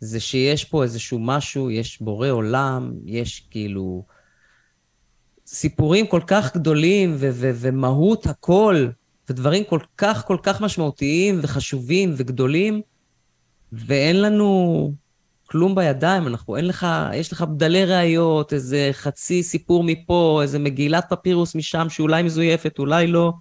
זה שיש פה איזשהו משהו, יש בורא עולם, יש כאילו סיפורים כל כך גדולים ומהות הכל, ודברים כל כך כל כך משמעותיים וחשובים וגדולים, ואין לנו כלום בידיים, אנחנו, אין לך, יש לך בדלי ראיות, איזה חצי סיפור מפה, איזה מגילת פפירוס משם שאולי מזויפת, אולי לא.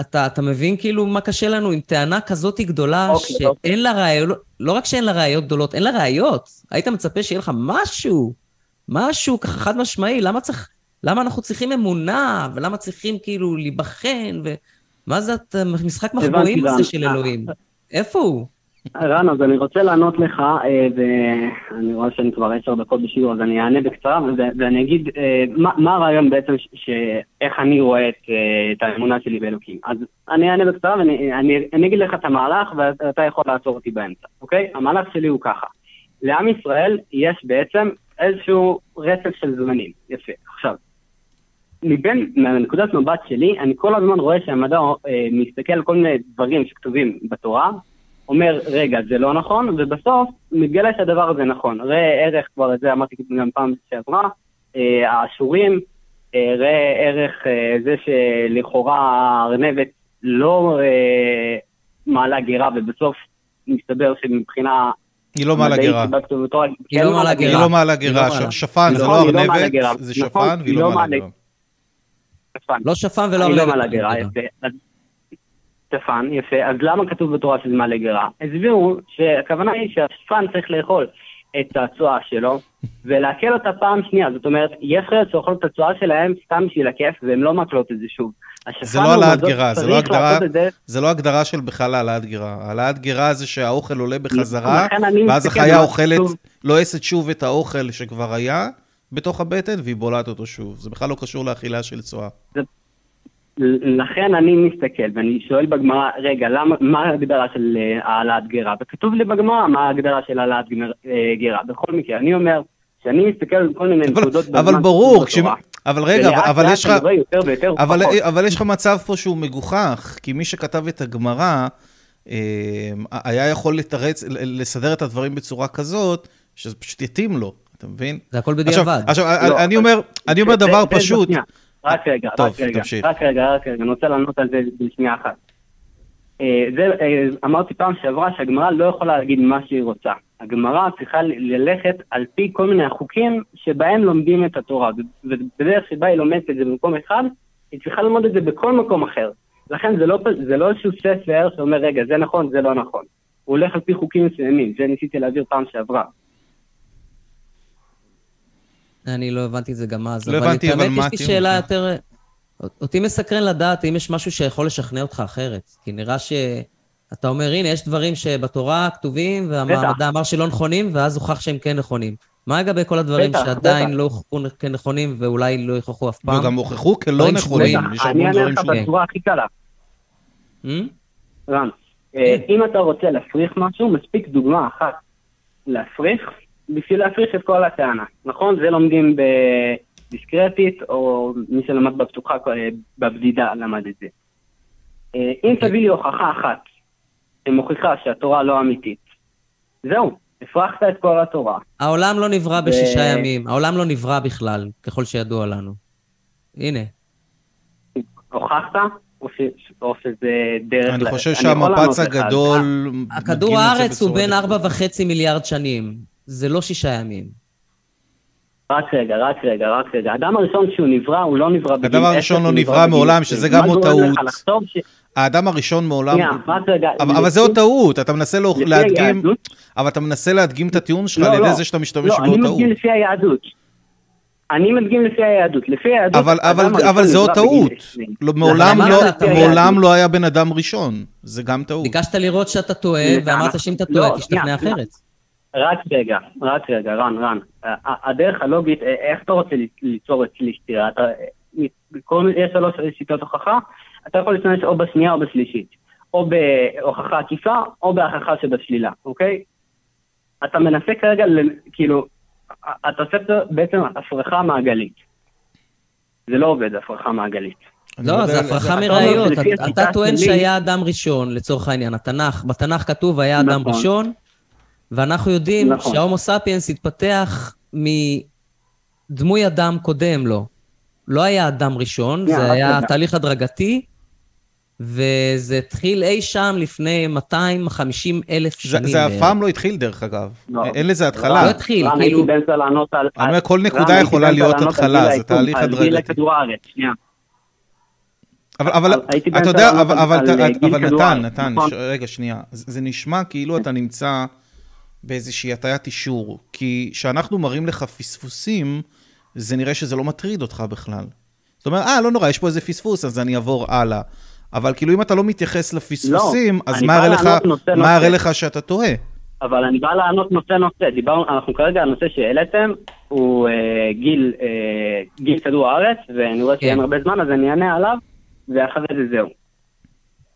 אתה, אתה מבין כאילו מה קשה לנו עם טענה כזאת גדולה, אוקיי, שאין אוקיי. לה ראיות, לא רק שאין לה ראיות גדולות, אין לה ראיות. היית מצפה שיהיה לך משהו, משהו ככה חד משמעי, למה צריך, למה אנחנו צריכים אמונה, ולמה צריכים כאילו להיבחן, ומה זה את- משחק מחבואים. הזה של אלוהים? איפה הוא? רן, אז אני רוצה לענות לך, אה, ואני רואה שאני כבר עשר דקות בשידור, אז אני אענה בקצרה, ואני אגיד אה, מה הרעיון בעצם, איך אני רואה את, אה, את האמונה שלי באלוקים. אז אני אענה בקצרה, ואני אני- אני אגיד לך את המהלך, ואתה יכול לעצור אותי באמצע, אוקיי? המהלך שלי הוא ככה. לעם ישראל יש בעצם איזשהו רצף של זמנים. יפה. עכשיו, מבין, מהנקודת מבט שלי, אני כל הזמן רואה שהמדע אה, מסתכל על כל מיני דברים שכתובים בתורה, אומר, רגע, זה לא נכון, ובסוף מתגלה שהדבר הזה נכון. ראה ערך, כבר את זה אמרתי גם פעם שעברה, אה, האשורים, אה, ראה ערך אה, זה שלכאורה הארנבת לא אה, מעלה גירה, ובסוף מסתבר שמבחינה... היא לא מעלה גירה. היא לא מעלה גירה. היא גירה. לא מעלה. ש- שפן זה לא לא ארנבת, גירה. זה שפן והיא היא לא מעלה- גירה. שפן. לא שפן ולא לא יפה. אז- שפן, יפה. אז למה כתוב בתורה שזה מעלה גירה? הסבירו שהכוונה היא שהשפן צריך לאכול את הצואה שלו ולעכל אותה פעם שנייה. זאת אומרת, יש חיות שאוכלות את הצואה שלהם סתם בשביל הכיף והן לא מעכלות את זה שוב. זה לא העלאת גירה, זה לא הגדרה, זה. זה לא הגדרה של בכלל העלאת גירה. העלאת גירה זה שהאוכל עולה בחזרה, ואז החיה אוכלת. לועסת שוב את האוכל שכבר היה בתוך הבטן, והיא בולעת אותו שוב. זה בכלל לא קשור לאכילה של צואה. לכן אני מסתכל ואני שואל בגמרא, רגע, למה, מה ההגדרה של אה, העלאת גרה? וכתוב לי בגמרא מה ההגדרה של העלאת אה, גרה. בכל מקרה, אני אומר שאני מסתכל על כל מיני נקודות בזמן. אבל ברור, כש... אבל רגע, אבל, אבל יש לך... אבל, אבל יש לך מצב פה שהוא מגוחך, כי מי שכתב את הגמרא, אה, היה יכול לתרץ, לסדר את הדברים בצורה כזאת, שזה פשוט יתאים לו, אתה מבין? זה הכל בדיעבד. עכשיו, עכשיו לא, אני אומר, אני אומר דבר פשוט. רק רגע, טוב, רק רגע, תמשיך. רק רגע, רק רגע, אני רוצה לענות על זה בשנייה אחת. אה, זה, אה, אמרתי פעם שעברה שהגמרא לא יכולה להגיד מה שהיא רוצה. הגמרא צריכה ללכת על פי כל מיני החוקים שבהם לומדים את התורה. ובדרך שבה היא לומדת את זה במקום אחד, היא צריכה ללמוד את זה בכל מקום אחר. לכן זה לא, זה לא איזשהו ספר שאומר, רגע, זה נכון, זה לא נכון. הוא הולך על פי חוקים מסוימים, זה ניסיתי להעביר פעם שעברה. אני לא הבנתי את זה גם אז. לא הבנתי, אבל מה... יש לי שאלה יותר... אותי מסקרן לדעת אם יש משהו שיכול לשכנע אותך אחרת. כי נראה שאתה אומר, הנה, יש דברים שבתורה כתובים, והמדע אמר שלא נכונים, ואז הוכח שהם כן נכונים. מה לגבי כל הדברים בטח, שעדיין בטח. לא הוכחו כנכונים ואולי לא יוכחו אף פעם? וגם הוכחו כלא נכונים, יש המון דברים ש... אני אענה לך בצורה הכי קלה. Hmm? רן, אה, אם אתה רוצה להפריך משהו, מספיק דוגמה אחת להפריך, בשביל להפריך את כל הטענה. נכון? זה לומדים בדיסקרטית, או מי שלמד בפתוחה, בבדידה למד את זה. אה, אם אוקיי. תביא לי הוכחה אחת שמוכיחה שהתורה לא אמיתית, זהו, הפרחת את כל התורה. העולם לא נברא בשישה ימים, העולם לא נברא בכלל, ככל שידוע לנו. הנה. הוכחת? או שזה דרך... אני חושב שהמפץ הגדול... הכדור הארץ הוא בין ארבע וחצי מיליארד שנים. זה לא שישה ימים. רק רגע, רק רגע, רק רגע. האדם הראשון שהוא נברא, הוא לא נברא בגיל 10. האדם הראשון לא נברא מעולם, שזה גם עוד טעות. האדם הראשון מעולם... אבל זה עוד טעות, אתה מנסה להדגים... אבל אתה מנסה להדגים את הטיעון שלך לא, על ידי לא. זה שאתה משתמש בעוד טעות. לא, אני מדגים לפי היהדות. אני מדגים לפי היהדות. לפי היהדות... אבל זה עוד טעות. לא, מעולם לא היה בן אדם ראשון. זה גם טעות. ביקשת לראות שאתה טועה, ואמרת שאם אתה טועה, תשתכנע אחרת. רק רגע, רק רגע, רן, רן. הדרך הלוגית, איך אתה רוצה ליצור אצלי סתירה? יש שלוש שיטות הוכחה, אתה יכול להשתמש או בשנייה או בשלישית. או בהוכחה עקיפה, או בהכחה שבשלילה, אוקיי? אתה מנסה כרגע, כאילו, אתה עושה בעצם הפרחה מעגלית. זה לא עובד, הפרחה מעגלית. לא, זה הפרחה מראיות. אתה טוען שהיה אדם ראשון, לצורך העניין, התנ"ך, בתנ"ך כתוב היה אדם נכון. ראשון, ואנחנו יודעים נכון. שההומו ספיאנס התפתח מדמוי אדם קודם לו. לא היה אדם ראשון, זה היה תהליך הדרגתי, וזה התחיל אי שם לפני 250 אלף שנים. זה אף פעם לא התחיל, דרך אגב. לא. אין לזה התחלה. לא התחיל, כאילו... הייתי באמצע לענות על... אני אומר, כל נקודה יכולה להיות התחלה, זה תהליך הדרגתי. אבל, אבל, אתה יודע, אבל, אבל נתן, נתן, נכון. רגע, שנייה. זה נשמע כאילו אתה נמצא באיזושהי הטיית אישור, כי כשאנחנו מראים לך פספוסים, זה נראה שזה לא מטריד אותך בכלל. זאת אומרת, אה, לא נורא, יש פה איזה פספוס, אז אני אעבור הלאה. אבל כאילו, אם אתה לא מתייחס לפספוסים, לא, אז מה יראה לך, מה לך שאתה טועה? אבל אני בא לענות נושא נושא. דיברנו, אנחנו כרגע, הנושא שהעליתם הוא אה, גיל, אה, גיל כדור הארץ, ואני רואה שאין כן. הרבה זמן, אז אני אענה עליו, ואחרי זה זהו.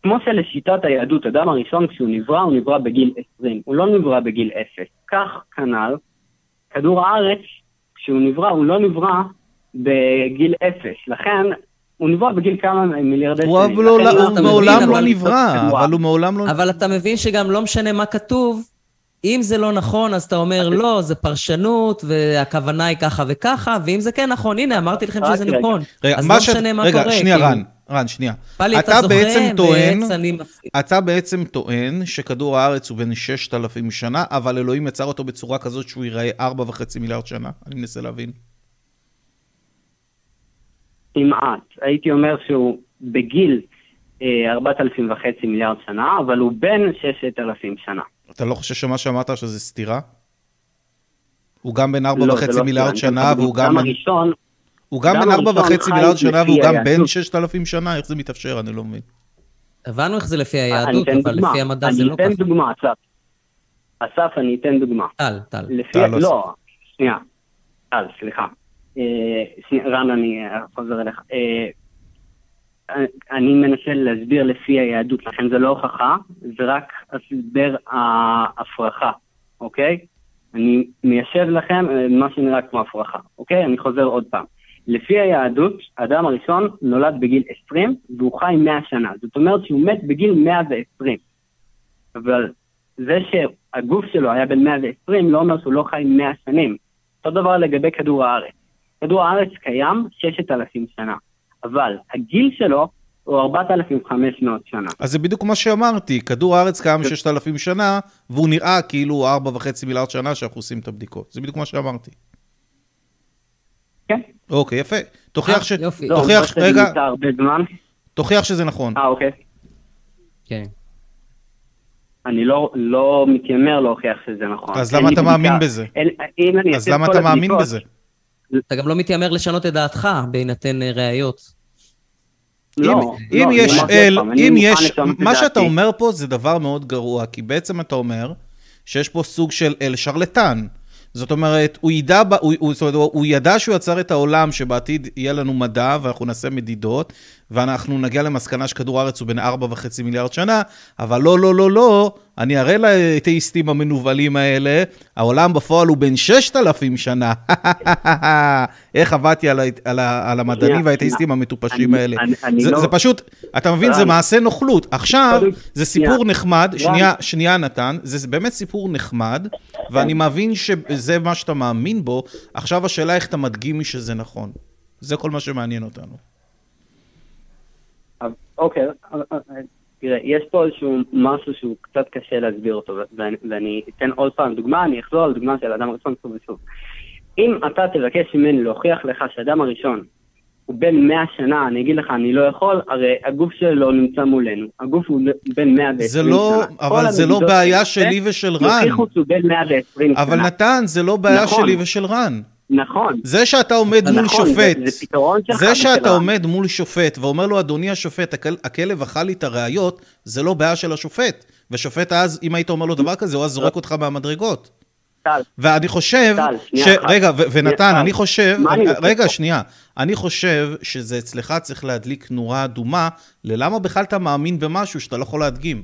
כמו שלשיטת היהדות, אדם הראשון כשהוא נברא, הוא נברא בגיל 20, הוא לא נברא בגיל 0. כך כנ"ל, כדור הארץ, כשהוא נברא, הוא לא נברא בגיל 0. לכן, הוא נברא בגיל כמה מיליארדי שנים. הוא מעולם לא נברא, אבל הוא מעולם לא... אבל אתה מבין שגם לא משנה מה כתוב, אם זה לא נכון, אז אתה אומר, לא, זה פרשנות, והכוונה היא ככה וככה, ואם זה כן נכון, הנה, אמרתי לכם שזה נכון. אז לא משנה מה קורה. רגע, שנייה, כאילו. רן, רן, שנייה. אתה בעצם טוען, אתה בעצם טוען שכדור הארץ הוא בן 6,000 שנה, אבל אלוהים יצר אותו בצורה כזאת שהוא ייראה 4.5 מיליארד שנה. אני מנסה להבין. כמעט. הייתי אומר שהוא בגיל 4,000 וחצי מיליארד שנה, אבל הוא בן 6,000 שנה. אתה לא חושב שמה שאמרת שזה סתירה? הוא גם בן 4.5 לא, לא מיליארד שנה, והוא גם... הראשון... הוא גם בן 4.5 מיליארד שנה, והוא גם בן 6,000 שנה, איך זה מתאפשר? אני לא מבין. הבנו איך זה לפי היהדות, אבל לפי המדע זה לא ככה. אני אתן דוגמה, אסף. אסף, אני אתן דוגמה. טל, טל. טל, לא, לא שנייה. טל, סליחה. אה, רן, אני חוזר אליך. אני מנסה להסביר לפי היהדות, לכן זה לא הוכחה, זה רק הסבר ההפרחה, אוקיי? אני מיישב לכם אה, מה שנראה כמו הפרחה, אוקיי? אני חוזר עוד פעם. לפי היהדות, האדם הראשון נולד בגיל 20 והוא חי 100 שנה. זאת אומרת שהוא מת בגיל 120. אבל זה שהגוף שלו היה בן 120 לא אומר שהוא לא חי 100 שנים. אותו דבר לגבי כדור הארץ. כדור הארץ קיים 6,000 שנה, אבל הגיל שלו הוא 4,500 שנה. אז זה בדיוק מה שאמרתי, כדור הארץ קיים 6,000 שנה, והוא נראה כאילו 4.5 מיליארד שנה שאנחנו עושים את הבדיקות. זה בדיוק מה שאמרתי. כן. אוקיי, יפה. תוכיח אה, ש... יופי. לא, תוכיח, זה רגע, הרבה זמן. תוכיח שזה נכון. אה, אוקיי. כן. אני לא, לא מתיימר להוכיח שזה נכון. אז למה אתה. מאמין בזה? אין, אם אני אז אעשה למה את כל אתה מאמין בזה? אתה גם לא מתיימר לשנות את דעתך בהינתן אה, ראיות. לא, אם, לא, יש אל, אני אם יש, מה שאתה דעתי. אומר פה זה דבר מאוד גרוע, כי בעצם אתה אומר שיש פה סוג של אל שרלטן. זאת אומרת, הוא ידע, הוא, הוא, זאת אומרת, הוא ידע שהוא יצר את העולם שבעתיד יהיה לנו מדע ואנחנו נעשה מדידות, ואנחנו נגיע למסקנה שכדור הארץ הוא בין 4.5 מיליארד שנה, אבל לא, לא, לא, לא, אני אראה לאתאיסטים המנוולים האלה, העולם בפועל הוא בין 6,000 שנה. איך עבדתי על, ה- על, ה- על המדענים והאתאיסטים המטופשים אני- האלה. אני- אני זה, לא- זה פשוט, אתה מבין, זה. מעשה נוכלות. עכשיו, זה סיפור. נחמד, רן. שנייה, שנייה נתן, זה באמת סיפור נחמד, ואני מבין שזה מה שאתה מאמין בו, עכשיו השאלה איך אתה מדגים לי שזה נכון. זה כל מה שמעניין אותנו. אוקיי, תראה, יש פה איזשהו משהו שהוא קצת קשה להסביר אותו, ואני, ואני אתן עוד פעם דוגמה, אני אחזור על דוגמה של האדם הראשון שוב ושוב. אם אתה תבקש ממני להוכיח לך שהאדם הראשון הוא בן 100 שנה, אני אגיד לך, אני לא יכול, הרי הגוף שלו נמצא מולנו. הגוף הוא בן 120 זה לא, שנה. אבל זה לא בעיה שלי ושל רן. יוכיחו שהוא בן 120 אבל שנה. נתן, זה לא בעיה נכון. שלי ושל רן. נכון. זה שאתה עומד מול נכון, שופט, זה, זה. זה שאתה ושל עומד מול שופט ואומר לו, אדוני השופט, הכל- הכלב אכל לי את הראיות, זה לא בעיה של השופט. ושופט אז, אם היית אומר לו דבר כזה, הוא אז זורק אותך מהמדרגות. טל, ואני חושב, טל, שנייה ש... אחת. רגע, ו- ונתן, אני חושב, אני רגע? שנייה, אני חושב שזה אצלך צריך להדליק נורה אדומה, ללמה בכלל אתה מאמין במשהו שאתה לא יכול להדגים.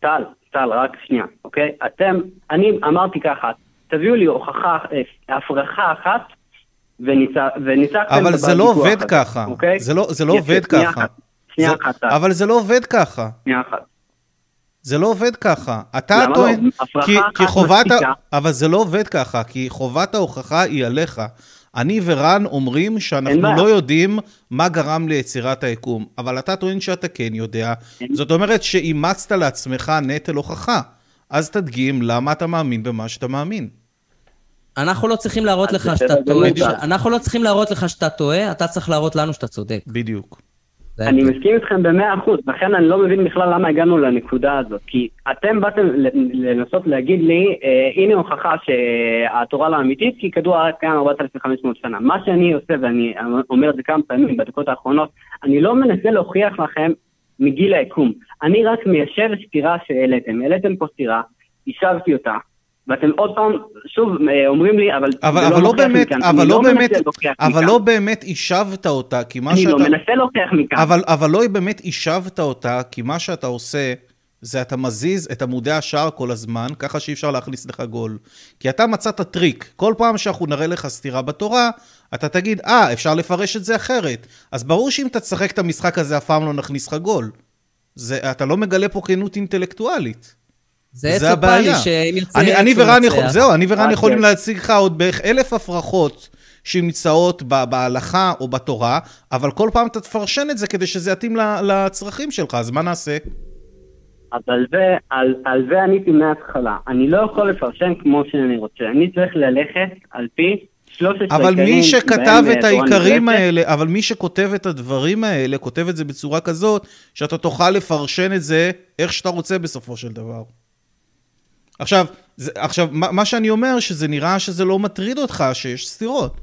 טל, טל, רק שנייה, אוקיי? אתם, אני אמרתי ככה, תביאו לי הוכחה, אה, הפרחה אחת, וניצח- וניצחתם אבל זה לא בוויכוח עובד ככה, אוקיי? זה לא- זה לא יפה, עובד שנייה ככה. אחת, שנייה זה- אחת, אבל זה לא עובד ככה. שנייה אחת. זה לא עובד ככה. אתה למה טוען... לא? הפרחה כי, אחת כי חובת... ה... אבל זה לא עובד ככה, כי חובת ההוכחה היא עליך. אני ורן אומרים שאנחנו. לא יודעים מה גרם ליצירת היקום, אבל אתה טוען שאתה כן יודע. אין. זאת אומרת שאימצת לעצמך נטל הוכחה. אז תדגים למה אתה מאמין במה שאתה מאמין. אנחנו לא צריכים להראות לך שאתה גמור, טועה. אנחנו לא צריכים להראות לך שאתה טועה, אתה צריך להראות לנו שאתה צודק. בדיוק. אני. מסכים איתכם במאה אחוז, לכן אני לא מבין בכלל למה הגענו לנקודה הזאת. כי אתם באתם לנסות להגיד לי, אה, הנה הוכחה שהתורה לא אמיתית, כי כדור הארץ קיים 4,500 שנה. מה שאני עושה, ואני אומר את זה כמה פעמים בדקות האחרונות, אני לא מנסה להוכיח לכם מגיל היקום. אני רק מיישב סתירה שהעליתם. העליתם פה סתירה, השבתי אותה. ואתם עוד פעם, שוב, אה, אומרים לי, אבל אבל, זה אבל לא מוכיח באמת, מכאן." אבל אני לא מנסה באמת, אבל. לא באמת השבת אותה, כי מה אני שאתה... לא מנסה להוכיח מכאן. אבל, אבל לא באמת השבת אותה, כי מה שאתה עושה, זה אתה מזיז את עמודי השער כל הזמן, ככה שאי אפשר להכניס לך גול. כי אתה מצאת טריק. כל פעם שאנחנו נראה לך סתירה בתורה, אתה תגיד, אה, אפשר לפרש את זה אחרת. אז ברור שאם אתה תשחק את המשחק הזה, אף פעם לא נכניס לך גול. זה, אתה לא מגלה פה כנות אינטלקטואלית. זה זה הבעיה. שאם ירצה... אני, אני ורן. יכול, זהו, אני ורן יכולים. להציג לך עוד בערך אלף הפרכות שנמצאות ב- בהלכה או בתורה, אבל כל פעם אתה תפרשן את זה כדי שזה יתאים ל- לצרכים שלך, אז מה נעשה? אז על זה, על, על זה עניתי מההתחלה. אני לא יכול לפרשן כמו שאני רוצה. אני צריך ללכת על פי 13 אבל מי שכתב את אה, העיקרים. האלה, אבל מי שכותב את הדברים האלה, כותב את זה בצורה כזאת, שאתה תוכל לפרשן את זה איך שאתה רוצה בסופו של דבר. עכשיו, זה, עכשיו, מה, מה שאני אומר, שזה נראה שזה לא מטריד אותך שיש סתירות.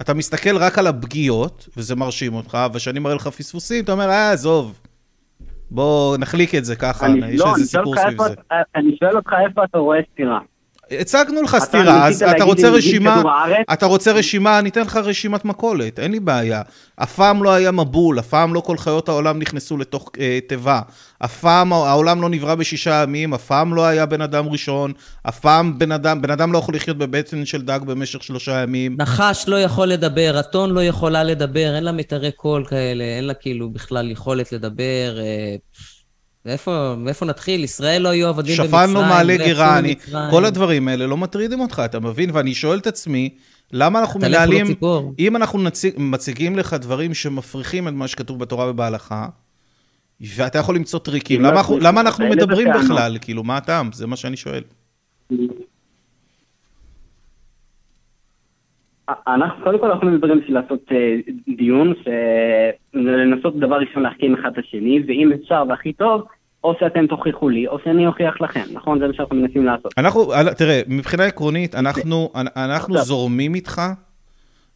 אתה מסתכל רק על הפגיעות, וזה מרשים אותך, וכשאני מראה לך פספוסים, אתה אומר, אה, עזוב, בוא נחליק את זה ככה, אני, יש לא, איזה סיפור סביב זה. אני שואל אותך איפה אתה רואה סתירה. הצגנו לך אתה סתירה, אז אתה רוצה רשימה? אתה רוצה רשימה, אני אתן לך רשימת מכולת, אין לי בעיה. אף פעם לא היה מבול, אף פעם לא כל חיות העולם נכנסו לתוך אה, תיבה. אף פעם העולם לא נברא בשישה ימים, אף פעם לא היה בן אדם ראשון, אף פעם בן אדם, בן אדם לא יכול לחיות בבטן של דג במשך שלושה ימים. נחש לא יכול לדבר, אתון לא יכולה לדבר, אין לה מיתרי קול כאלה, אין לה כאילו בכלל יכולת לדבר. אה, מאיפה, מאיפה נתחיל? ישראל לא היו עבדים במצרים. שפן לא מעלה לא יצאו גירה, אני, ממצרים. כל הדברים האלה לא מטרידים אותך, אתה מבין? ואני שואל את עצמי, למה אנחנו אתה מנהלים. אם אנחנו נציג, מציגים לך דברים שמפריכים את מה שכתוב בתורה ובהלכה, ואתה יכול למצוא טריקים, לא למה למה אנחנו מדברים. בכלל? כאילו, מה הטעם? זה מה שאני שואל. אנחנו קודם כל אנחנו מדברים בשביל לעשות אה, דיון, לנסות דבר ראשון להחכים אחד את השני, ואם אפשר והכי טוב, או שאתם תוכיחו לי, או שאני אוכיח לכם, נכון? זה מה שאנחנו מנסים לעשות. אנחנו, תראה, מבחינה עקרונית, אנחנו, אנחנו. זורמים איתך,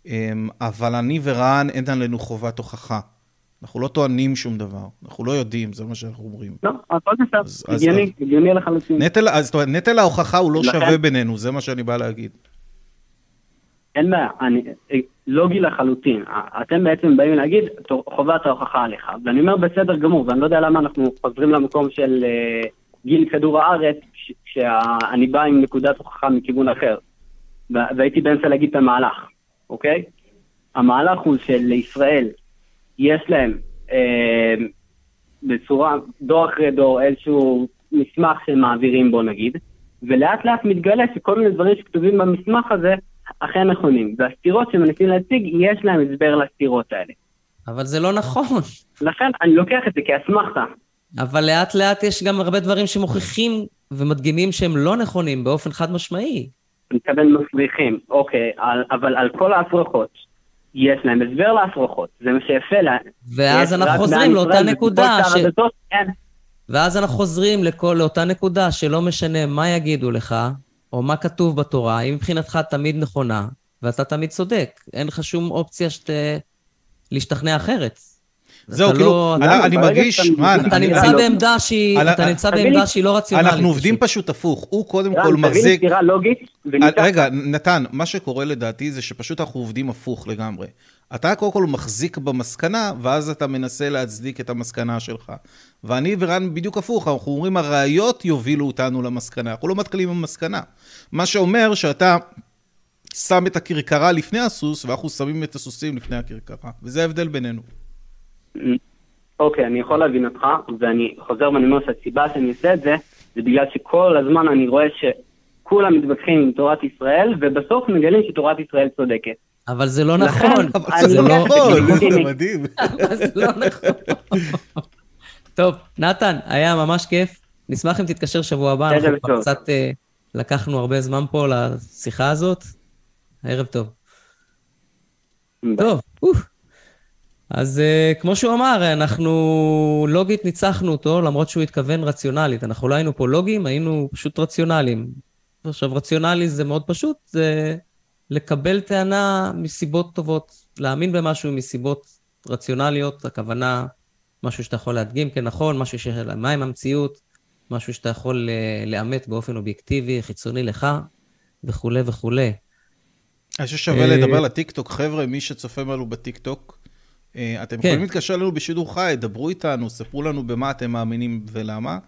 אמ, אבל אני ורן, אין עלינו חובת הוכחה. אנחנו לא טוענים שום דבר, אנחנו לא יודעים, זה מה שאנחנו אומרים. לא, הכל בסדר, הגיוני, הגיוני לחלוטין. נטל, ההוכחה הוא לא שווה בינינו, זה מה שאני בא להגיד. אין בעיה, אני, לוגי לחלוטין. אתם בעצם באים להגיד, "תור- חובת ההוכחה עליך. ואני אומר בסדר גמור, ואני לא יודע למה אנחנו חוזרים למקום של אה, גיל כדור הארץ, כש- כשאני בא עם נקודת הוכחה מכיוון אחר. והייתי באמצע להגיד את המהלך, אוקיי? המהלך הוא שלישראל יש להם אה, בצורה, דור אחרי דור, איזשהו מסמך שהם מעבירים בו נגיד, ולאט לאט מתגלה שכל מיני דברים שכתובים במסמך הזה אכן נכונים. והסתירות שמנסים להציג, יש להם הסבר לסתירות האלה. אבל זה לא נכון. לכן אני לוקח את זה כאסמכתה. אבל לאט לאט יש גם הרבה דברים שמוכיחים ומדגימים שהם לא נכונים באופן חד משמעי. אני מתכוון מפריחים, אוקיי, על, אבל על כל ההפרחות, יש להם הסבר להפרחות, זה מה שיפה להם. ואז אנחנו חוזרים לאותה נקודה, ש... אין. ואז אנחנו חוזרים לכל, לאותה נקודה שלא משנה מה יגידו לך, או מה כתוב בתורה, היא מבחינתך תמיד נכונה, ואתה תמיד צודק. אין לך שום אופציה שת... להשתכנע אחרת. זהו, אתה כאילו, לא- אני- ברגע מרגיש, רן, אתה אני- נמצא בעמדה שהיא, לא רציונלית. אנחנו עובדים פשוט. הפוך. הוא קודם כל תביא לי מחזיק... סתירה לוגית, וניתן... רגע, נתן, מה שקורה לדעתי זה שפשוט אנחנו עובדים הפוך לגמרי. אתה קודם כל מחזיק במסקנה, ואז אתה מנסה להצדיק את המסקנה שלך. ואני ורן בדיוק הפוך, אנחנו אומרים הראיות יובילו אותנו למסקנה, אנחנו לא מתחילים עם המסקנה. מה שאומר שאתה שם את הכרכרה לפני הסוס, ואנחנו שמים את הסוסים לפני הכרכרה. וזה ההבדל בינינו. אוקיי, אני יכול להבין אותך, ואני חוזר ואני אומר שהסיבה שאני עושה את זה, זה בגלל שכל הזמן אני רואה שכולם מתווכחים עם תורת ישראל, ובסוף מגלים שתורת ישראל צודקת. אבל זה לא נכון. אבל זה לא נכון, כלגיטימי. זה מדהים. אבל זה לא נכון. טוב, נתן, היה ממש כיף. נשמח אם תתקשר שבוע הבא, אנחנו כבר. קצת אה, לקחנו הרבה זמן פה לשיחה הזאת. ערב טוב. טוב, אוף. אז uh, כמו שהוא אמר, אנחנו לוגית ניצחנו אותו, למרות שהוא התכוון רציונלית. אנחנו לא היינו פה לוגיים, היינו פשוט רציונליים. עכשיו, רציונלי זה מאוד פשוט, זה לקבל טענה מסיבות טובות, להאמין במשהו מסיבות רציונליות, הכוונה, משהו שאתה יכול להדגים כנכון, משהו שיש לה מים המציאות, משהו שאתה יכול אה, לאמת באופן אובייקטיבי, חיצוני לך, וכולי וכולי. אני חושב ששווה אה, לדבר לטיקטוק. חבר'ה, מי שצופה בנו בטיקטוק, אה, אתם כן. יכולים להתקשר אלינו בשידור חי, דברו איתנו, ספרו לנו במה אתם מאמינים ולמה.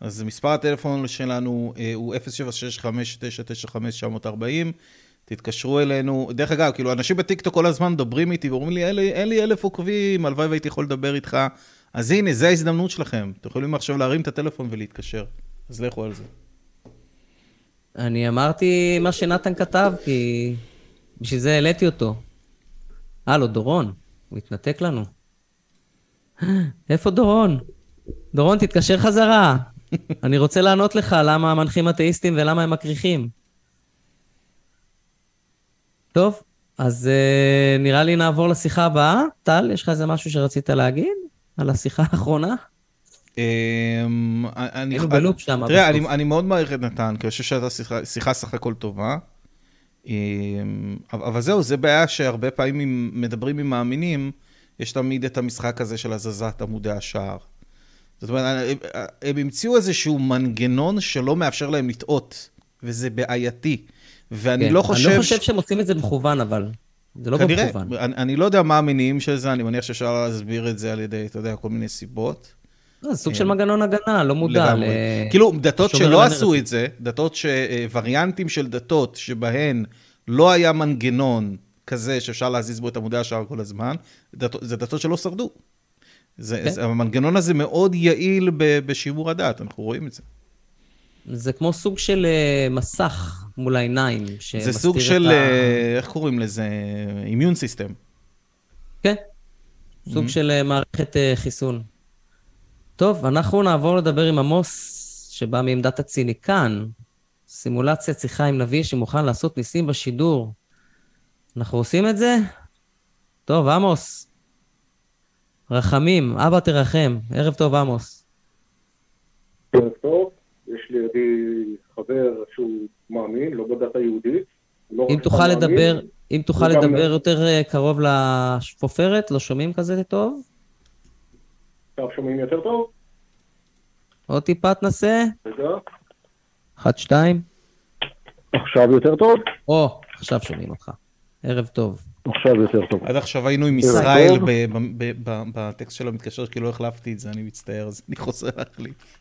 אז מספר הטלפון שלנו אה, הוא 076-5995-940. תתקשרו אלינו. דרך אגב, כאילו, אנשים בטיקטוק כל הזמן מדברים איתי ואומרים לי, אין לי, אין לי אלף עוקבים, הלוואי והייתי יכול לדבר איתך. אז הנה, זו ההזדמנות שלכם. אתם יכולים עכשיו להרים את הטלפון ולהתקשר. אז לכו על זה. אני אמרתי מה שנתן כתב, כי בשביל זה העליתי אותו. הלו, דורון, הוא התנתק לנו. איפה דורון? דורון, תתקשר חזרה. אני רוצה לענות לך למה המנחים אתאיסטים ולמה הם מקריחים. טוב, אז uh, נראה לי נעבור לשיחה הבאה. טל, יש לך איזה משהו שרצית להגיד על השיחה האחרונה? אמ, אני- בלופ שם. תראה. אני, מאוד מעריך את נתן, כי אני חושב שהייתה שיחה סך הכל טובה. אמ, אבל זהו, זה בעיה שהרבה פעמים מדברים עם מאמינים, יש תמיד את המשחק הזה של הזזת עמודי השער. זאת אומרת, הם, הם המציאו איזשהו מנגנון שלא מאפשר להם לטעות וזה בעייתי. ואני כן. לא חושב... אני לא חושב שהם עושים את זה מכוון, אבל. זה לא כנראה, במכוון. אני, אני לא יודע מה המניעים של זה, אני מניח שאפשר להסביר את זה על ידי, אתה יודע, כל מיני סיבות. לא, זה סוג של מנגנון הגנה, לא מודע. ל- כאילו, דתות שלא עשו. את זה, דתות ש... אה, וריאנטים של דתות שבהן לא היה מנגנון כזה שאפשר להזיז בו את עמודי השער כל הזמן, דתות, זה דתות שלא שרדו. זה, כן. זה, המנגנון הזה מאוד יעיל ב, בשימור הדת, אנחנו רואים את זה. זה כמו סוג של אה, מסך מול העיניים, זה סוג של, ה- אה, איך קוראים לזה? אימיון סיסטם. כן, סוג Mhm. של מערכת חיסון. טוב, אנחנו נעבור לדבר עם עמוס, שבא מעמדת הציניקן. סימולציית שיחה עם נביא שמוכן לעשות ניסים בשידור. אנחנו עושים את זה? טוב, עמוס. רחמים, אבא תרחם. ערב טוב, עמוס. ערב טוב, יש לידי חבר שהוא מאמין, לא בדת היהודית. לא אם תוכל מאמין, לדבר, אם תוכל לדבר יותר אה, קרוב לשפופרת, לא שומעים כזה טוב? עכשיו שומעים יותר טוב? עוד טיפה תנסה. רגע. אחת, שתיים. עכשיו יותר טוב? או, עכשיו שומעים אותך. ערב טוב. עכשיו יותר טוב. עד עכשיו היינו עם ישראל טוב. ב- ב- ב- ב- בטקסט של המתקשר, כי לא החלפתי את זה, אני מצטער, אז אני חוזר להחליף.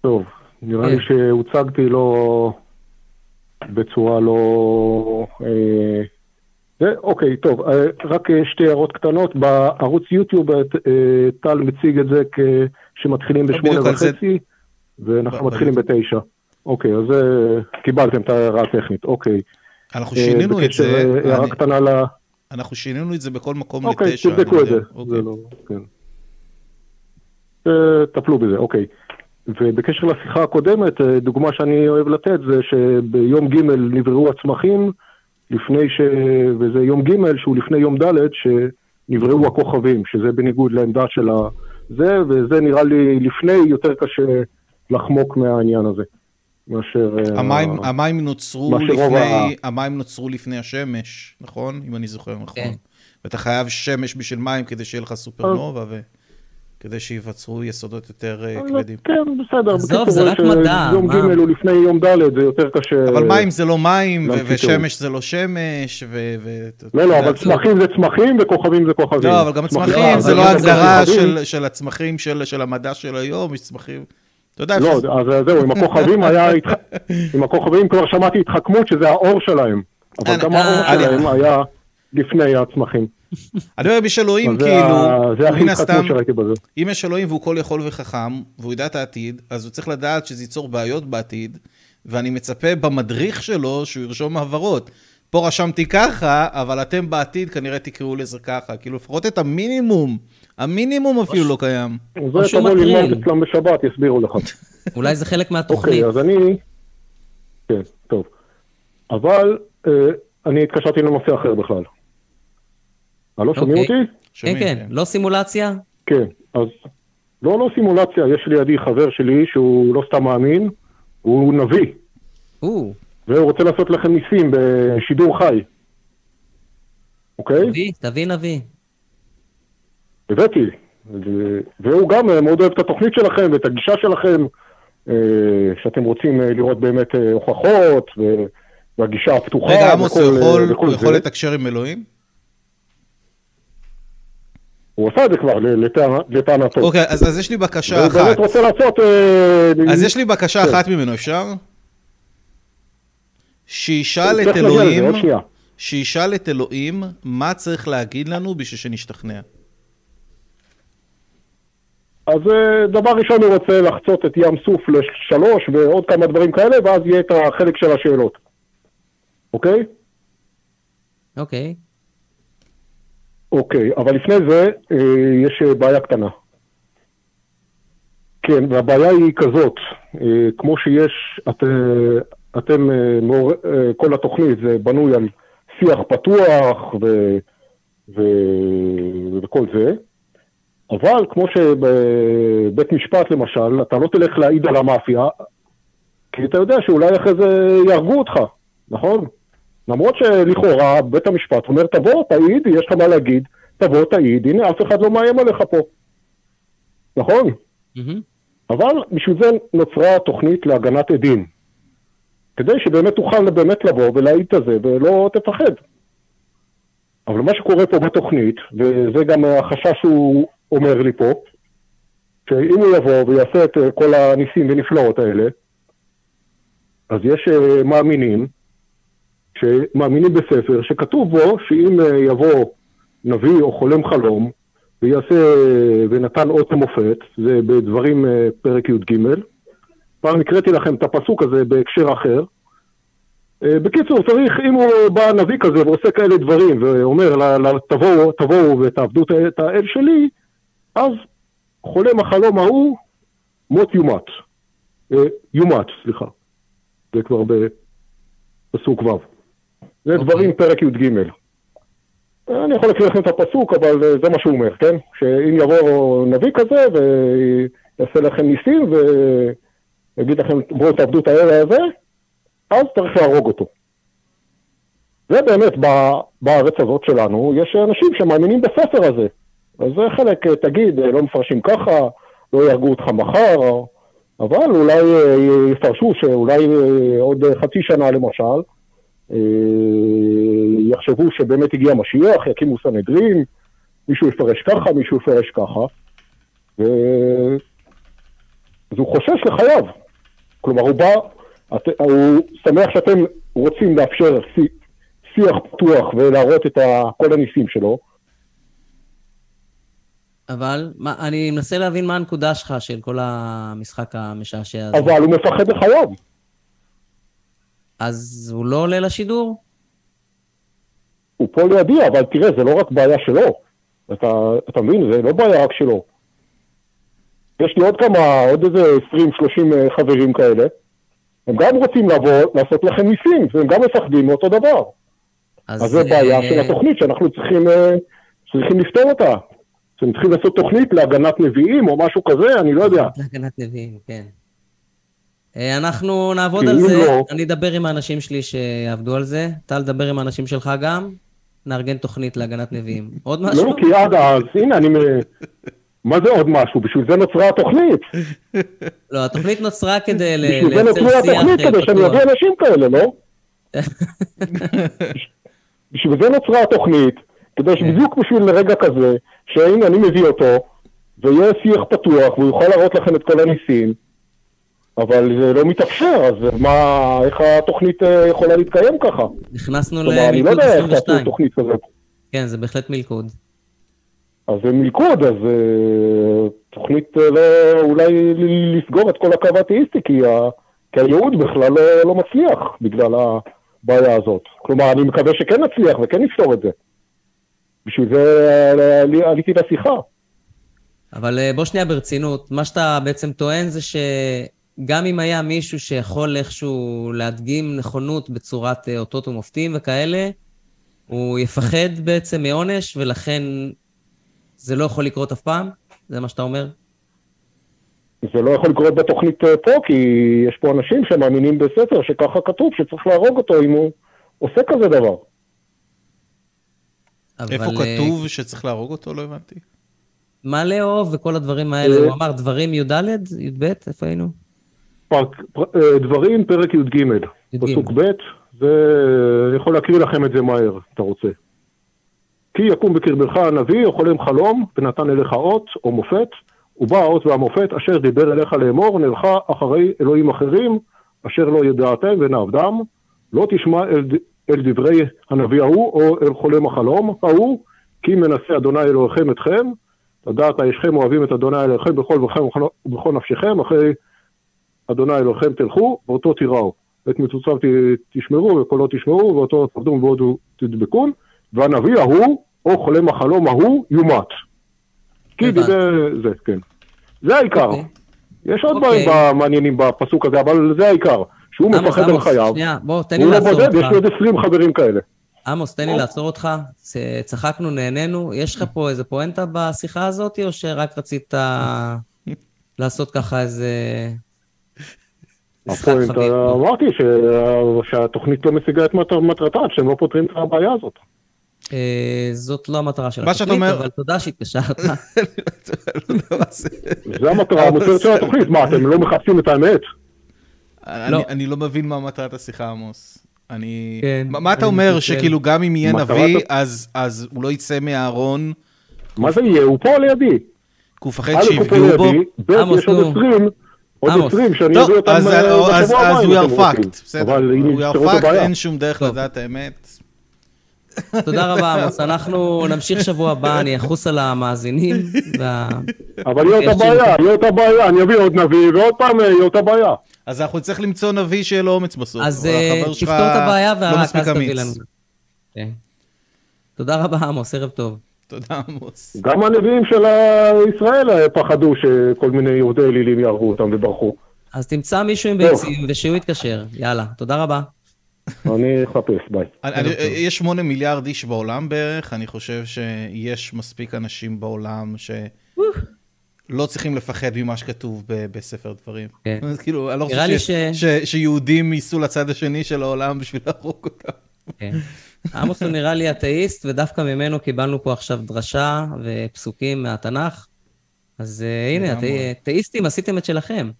טוב, נראה לי כן. שהוצגתי לו בצורה לא... אוקיי, טוב, אה, רק אה, שתי הערות קטנות. בערוץ יוטיוב אה, טל מציג את זה כשמתחילים בשמונה וחצי, ואנחנו מתחילים בתשע. אוקיי, אז קיבלתם את ההערה הטכנית, אוקיי. אנחנו שינינו את זה, הערה קטנה ל... אנחנו שינינו את זה בכל מקום אוקיי, לתשע. אני תבדקו את. זה. אוקיי. זה לא, כן. טפלו בזה, אוקיי. ובקשר לשיחה הקודמת, דוגמה שאני אוהב לתת זה שביום ג' נבראו הצמחים, לפני ש... וזה יום ג' שהוא לפני יום ד' שנבראו הכוכבים, שזה בניגוד לעמדה של ה... זה, וזה נראה לי לפני יותר קשה לחמוק מהעניין הזה, מאשר... אה, המים, המים נוצרו מה שרוב לפני, המים נוצרו לפני השמש, נכון? אם אני זוכר נכון. כן. ואתה חייב שמש בשביל מים כדי שיהיה לך סופרנובה, וכדי שייווצרו יסודות יותר אה, כבדים. כן, בסדר. עזוב, זה רק ש- מדע, יום? ג' הוא לפני יום ד' זה יותר קשה. אבל מים זה לא מים, ושמש זה לא שמש, ו... לא, לא, אבל צמחים זה צמחים וכוכבים זה כוכבים. לא, אבל גם צמחים- צמחים זה לא הגדרה. של- של הצמחים של של המדע של היום, יש צמחים... אתה יודע, לא, אז זהו, עם הכוכבים היה, עם הכוכבים כבר שמעתי התחכמות שזה האור שלהם. אבל אני- גם האור שלהם היה לפני הצמחים. אני אומר, יש אלוהים, כאילו, מן הסתם. אם יש אלוהים והוא כל יכול וחכם, והוא יודע את העתיד, אז הוא צריך לדעת שזה ייצור בעיות בעתיד, ואני מצפה במדריך שלו שהוא ירשום הבהרות. פה רשמתי ככה, אבל אתם בעתיד כנראה תקראו לזה ככה. כאילו, לפחות את המינימום, המינימום אפילו לא קיים. זה תבוא. ללמוד אצלם בשבת, יסבירו לך. אולי זה חלק מהתוכנית. אוקיי, אז אני... כן, טוב. אבל אה, אני התקשרתי לנושא אחר בכלל. הלו, שומעים אוקיי. אותי? כן, שומעים, כן, לא סימולציה? כן, אז לא, לא סימולציה, יש לידי חבר שלי שהוא לא סתם מאמין, הוא נביא, והוא רוצה לעשות לכם ניסים בשידור חי. אוקיי? תביא, תביא נביא. הבאתי. והוא גם אה, מאוד אוהב את התוכנית שלכם ואת הגישה שלכם, אה, שאתם רוצים אה, לראות באמת אה, הוכחות, והגישה הפתוחה. רגע, עמוס, הוא אה. יכול לתקשר עם אלוהים? הוא עשה את זה כבר, לטענתו. אוקיי, אז אז יש לי בקשה אחת. באמת רוצה לעשות... אה, אז יש לי בקשה כן. אחת ממנו, אפשר? שישאל צריך את אלוהים. שישאל את אלוהים מה צריך להגיד לנו בשביל שנשתכנע. אז אה, דבר ראשון הוא רוצה לחצות את ים סוף לשלוש ועוד כמה דברים כאלה, ואז יהיה את החלק של השאלות. אוקיי? אוקיי. אוקיי, אבל לפני זה אה, יש אה, בעיה קטנה. כן, והבעיה היא כזאת, אה, כמו שיש, את, אתם, כל התוכנית זה בנוי על שיח פתוח ו, ו, וכל זה, אבל כמו שבבית משפט למשל, אתה לא תלך להעיד על המאפיה, כי אתה יודע שאולי אחרי זה יהרגו אותך, נכון? למרות שלכאורה בית המשפט אומר, תבוא, תעיד, יש לך מה להגיד, תבוא, תעיד, הנה, אף אחד לא מאיים עליך פה. נכון? אבל בשביל זה נוצרה תוכנית להגנת עדים. כדי שבאמת תוכל באמת לבוא ולהעיד את זה ולא תפחד. אבל מה שקורה פה בתוכנית, וזה גם החשש שהוא אומר לי פה, שאם הוא יבוא ויעשה את כל הניסים ונפלאות האלה, אז יש אה, מאמינים, שמאמינים בספר, שכתוב בו שאם אה, יבוא נביא או חולם חלום, ויעשה, ונתן אות המופת, זה בדברים אה, פרק י"ג. פעם הקראתי לכם את הפסוק הזה בהקשר אחר. בקיצור, צריך, אם הוא בא נביא כזה ועושה כאלה דברים, ואומר, תבואו, תבואו ותעבדו את האל שלי, אז חולם החלום ההוא, מות יומת. יומת, סליחה. זה כבר בפסוק ו'. זה okay. אוקיי. דברים פרק י"ג. אני יכול להקריא לכם את הפסוק, אבל זה מה שהוא אומר, כן? שאם יבוא נביא כזה ויעשה לכם ניסים ויגיד לכם, בואו תעבדו את הערב הזה, אז צריך להרוג אותו. ובאמת, בארץ הזאת שלנו, יש אנשים שמאמינים בספר הזה. אז זה חלק, תגיד, לא מפרשים ככה, לא יהרגו אותך מחר, אבל אולי אה, יפרשו שאולי אה, עוד חצי שנה למשל, אה, יחשבו שבאמת הגיע משיח, יקימו סנהדרין, מישהו יפרש ככה, מישהו יפרש ככה, ו... אז הוא חושש לחייו. כלומר, הוא בא, הוא שמח שאתם רוצים לאפשר שיח פתוח ולהראות את כל הניסים שלו, אבל מה, אני מנסה להבין מה הנקודה שלך של כל המשחק המשעשע הזה. אבל הוא מפחד לחייו. אז הוא לא עולה לשידור? הוא פה לידי, אבל תראה, זה לא רק בעיה שלו. אתה, אתה מבין? זה לא בעיה רק שלו. יש לי עוד כמה, עוד איזה 20-30 אה, חברים כאלה. הם גם רוצים לבוא, לעשות לכם ניסים, והם גם מפחדים מאותו דבר. אז, אז זה בעיה אה, של התוכנית שאנחנו צריכים, אה, צריכים לפתור אותה. שהם צריכים לעשות תוכנית להגנת נביאים או משהו כזה, אני לא יודע. להגנת נביאים, כן. אה, אנחנו נעבוד על זה, לא... אני אדבר עם האנשים שלי שיעבדו על זה. טל, דבר עם האנשים שלך גם, נארגן תוכנית להגנת נביאים. עוד משהו? לא, כי עד אז, הנה, אני... מה זה עוד משהו? בשביל זה נוצרה התוכנית. לא, התוכנית נוצרה כדי לייצר שיח בשביל זה נוצרה התוכנית, כדי שאני אביא אנשים כאלה, לא? בשביל זה נוצרה התוכנית, כדי שבדיוק בשביל רגע כזה, שהנה אני מביא אותו, ויהיה שיח פתוח, והוא יוכל להראות לכם את כל הניסים, אבל זה לא מתאפשר, אז מה, איך התוכנית אה, יכולה להתקיים ככה? נכנסנו למלכוד 22. אני לא יודע איך תעשו תוכנית כזאת. כן, זה בהחלט מלכוד. אז זה מלכוד, אז uh, תוכנית uh, לא, אולי לסגור את כל הקו האתאיסטי, כי, ה, כי הייעוד בכלל לא, לא מצליח בגלל הבעיה הזאת. כלומר, אני מקווה שכן נצליח וכן נפתור את זה. בשביל זה עליתי לשיחה. אבל אה, בוא שנייה ברצינות, מה שאתה בעצם טוען זה שגם אם היה מישהו שיכול איכשהו להדגים נכונות בצורת אה, אותות ומופתים וכאלה, הוא יפחד בעצם מעונש, ולכן זה לא יכול לקרות אף פעם? זה מה שאתה אומר? זה לא יכול לקרות בתוכנית אה, פה, כי יש פה אנשים שמאמינים בספר שככה כתוב, שצריך להרוג אותו אם הוא עושה כזה דבר. אבל... איפה אה, כתוב שצריך להרוג אותו? לא הבנתי. מה לאהוב וכל הדברים האלה? הוא אמר דברים י"ד, י"ב, איפה היינו? אה, דברים, פרק י"ג, פסוק ב', ואני יכול להקריא לכם את זה מהר, אתה רוצה. כי יקום בקרבך הנביא או חולם חלום, ונתן אליך אות או מופת, ובא האות והמופת אשר דיבר אליך לאמור, נלכה אחרי אלוהים אחרים, אשר לא ידעתם ונעבדם, לא תשמע אל, אל דברי הנביא ההוא, או אל חולם החלום ההוא, כי מנסה אדוני אלוהיכם אתכם, לדעת הישכם אוהבים את אדוני אלוהיכם בכל בכם ובכל נפשכם, אחרי אדוני אלוהיכם תלכו, ואותו תיראו. את מצוציו תשמרו וקולו תשמעו, ואותו תעבדו ובעודו תדבקון, והנביא ההוא, או חולם החלום ההוא, יומת. כי דיבר, זה, כן. זה העיקר. Okay. אוקיי. יש עוד דברים okay. מעניינים בפסוק הזה, אבל זה העיקר. שהוא מפחד על חייו. שנייה, בוא, תן לי לעצור אותך. הוא לא בודד, יש לי עוד 20 חברים כאלה. עמוס, תן לי לעצור אותך. צחקנו, נהנינו. יש לך פה איזה פואנטה בשיחה הזאת, או שרק רצית לעשות ככה איזה... הפואנטה, אמרתי שהתוכנית לא משיגה את מטרתה, עד שהם לא פותרים את הבעיה הזאת. אה, זאת לא המטרה של התוכנית, אבל תודה שהתקשרת. לא זה. המטרה המוצרת של התוכנית. מה, אתם לא מחפשים את האמת? אני- לא. אני לא מבין מה מטרת השיחה, עמוס. אני... כן, מה- אתה אומר. שכאילו גם אם יהיה נביא, אז- אז הוא לא יצא מהארון, מה זה יהיה? הוא פה לידי. כי הוא מפחד א', הוא פה שיפגעו בו? עמוס, נו. 20, עוד עמוס. 20 שאני אביא אותם אז אה, אז- בשבוע הבא אז we אתם are fucked, בסדר. we are fucked. אין שום דרך טוב. לדעת האמת. תודה רבה, עמוס. אנחנו נמשיך שבוע הבא, אני אחוס על המאזינים. וה- אבל יהיה אותה בעיה, יהיה אותה בעיה, אני אביא עוד נביא, ועוד פעם אה, יהיה אותה בעיה. אז אנחנו נצטרך למצוא נביא שיהיה לו אומץ בסוף. אז אה, תפתור את הבעיה, לא ורק אז תביא. לנו. כן. תודה רבה, עמוס, ערב טוב. תודה, עמוס. גם הנביאים של ישראל אה, פחדו שכל מיני יהודי אלילים יהרגו אותם וברחו. אז תמצא מישהו עם. ביצים ושהוא יתקשר. יאללה, תודה רבה. אני אחפש, ביי. אני- יש שמונה מיליארד איש בעולם בערך, אני חושב שיש מספיק אנשים בעולם שלא צריכים לפחד ממה שכתוב ב- בספר דברים. כן. אז כאילו, אני לא חושב ש- ש- שיהודים ייסעו לצד השני של העולם בשביל להרוג אותם. כן. עמוס הוא נראה לי אתאיסט, ודווקא ממנו קיבלנו פה עכשיו דרשה ופסוקים מהתנ"ך. אז אה, הנה, אתאיסטים, עשיתם את שלכם.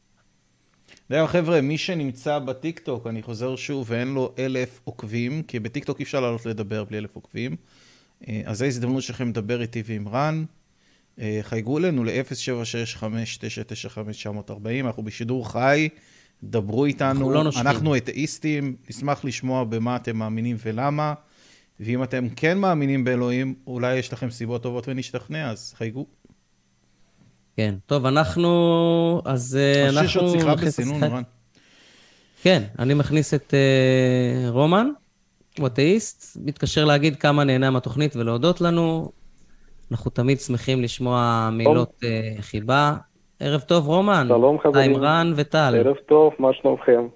זהו, חבר'ה, מי שנמצא בטיקטוק, אני חוזר שוב, ואין לו אלף עוקבים, כי בטיקטוק אי אפשר לעלות לדבר בלי אלף עוקבים, אה, אז זו ההזדמנות שלכם לדבר איתי ועם רן. אה, חייגו אלינו ל-076-5995-940, אנחנו בשידור חי, דברו איתנו. אנחנו לא נושבים. אנחנו אתאיסטים, נשמח לשמוע במה אתם מאמינים ולמה, ואם אתם כן מאמינים באלוהים, אולי יש לכם סיבות טובות ונשתכנע, אז חייגו. כן. טוב, אנחנו... אז אה, אני אנחנו... חושב שעוד שיחה בסינון. רן. כן, אני מכניס את אה, רומן, הוא אתאיסט, מתקשר להגיד כמה נהנה מהתוכנית ולהודות לנו. אנחנו תמיד שמחים לשמוע מילות אה, חיבה. ערב טוב, רומן. שלום, חברים. עם רן וטל. ערב טוב, מה שלומכם?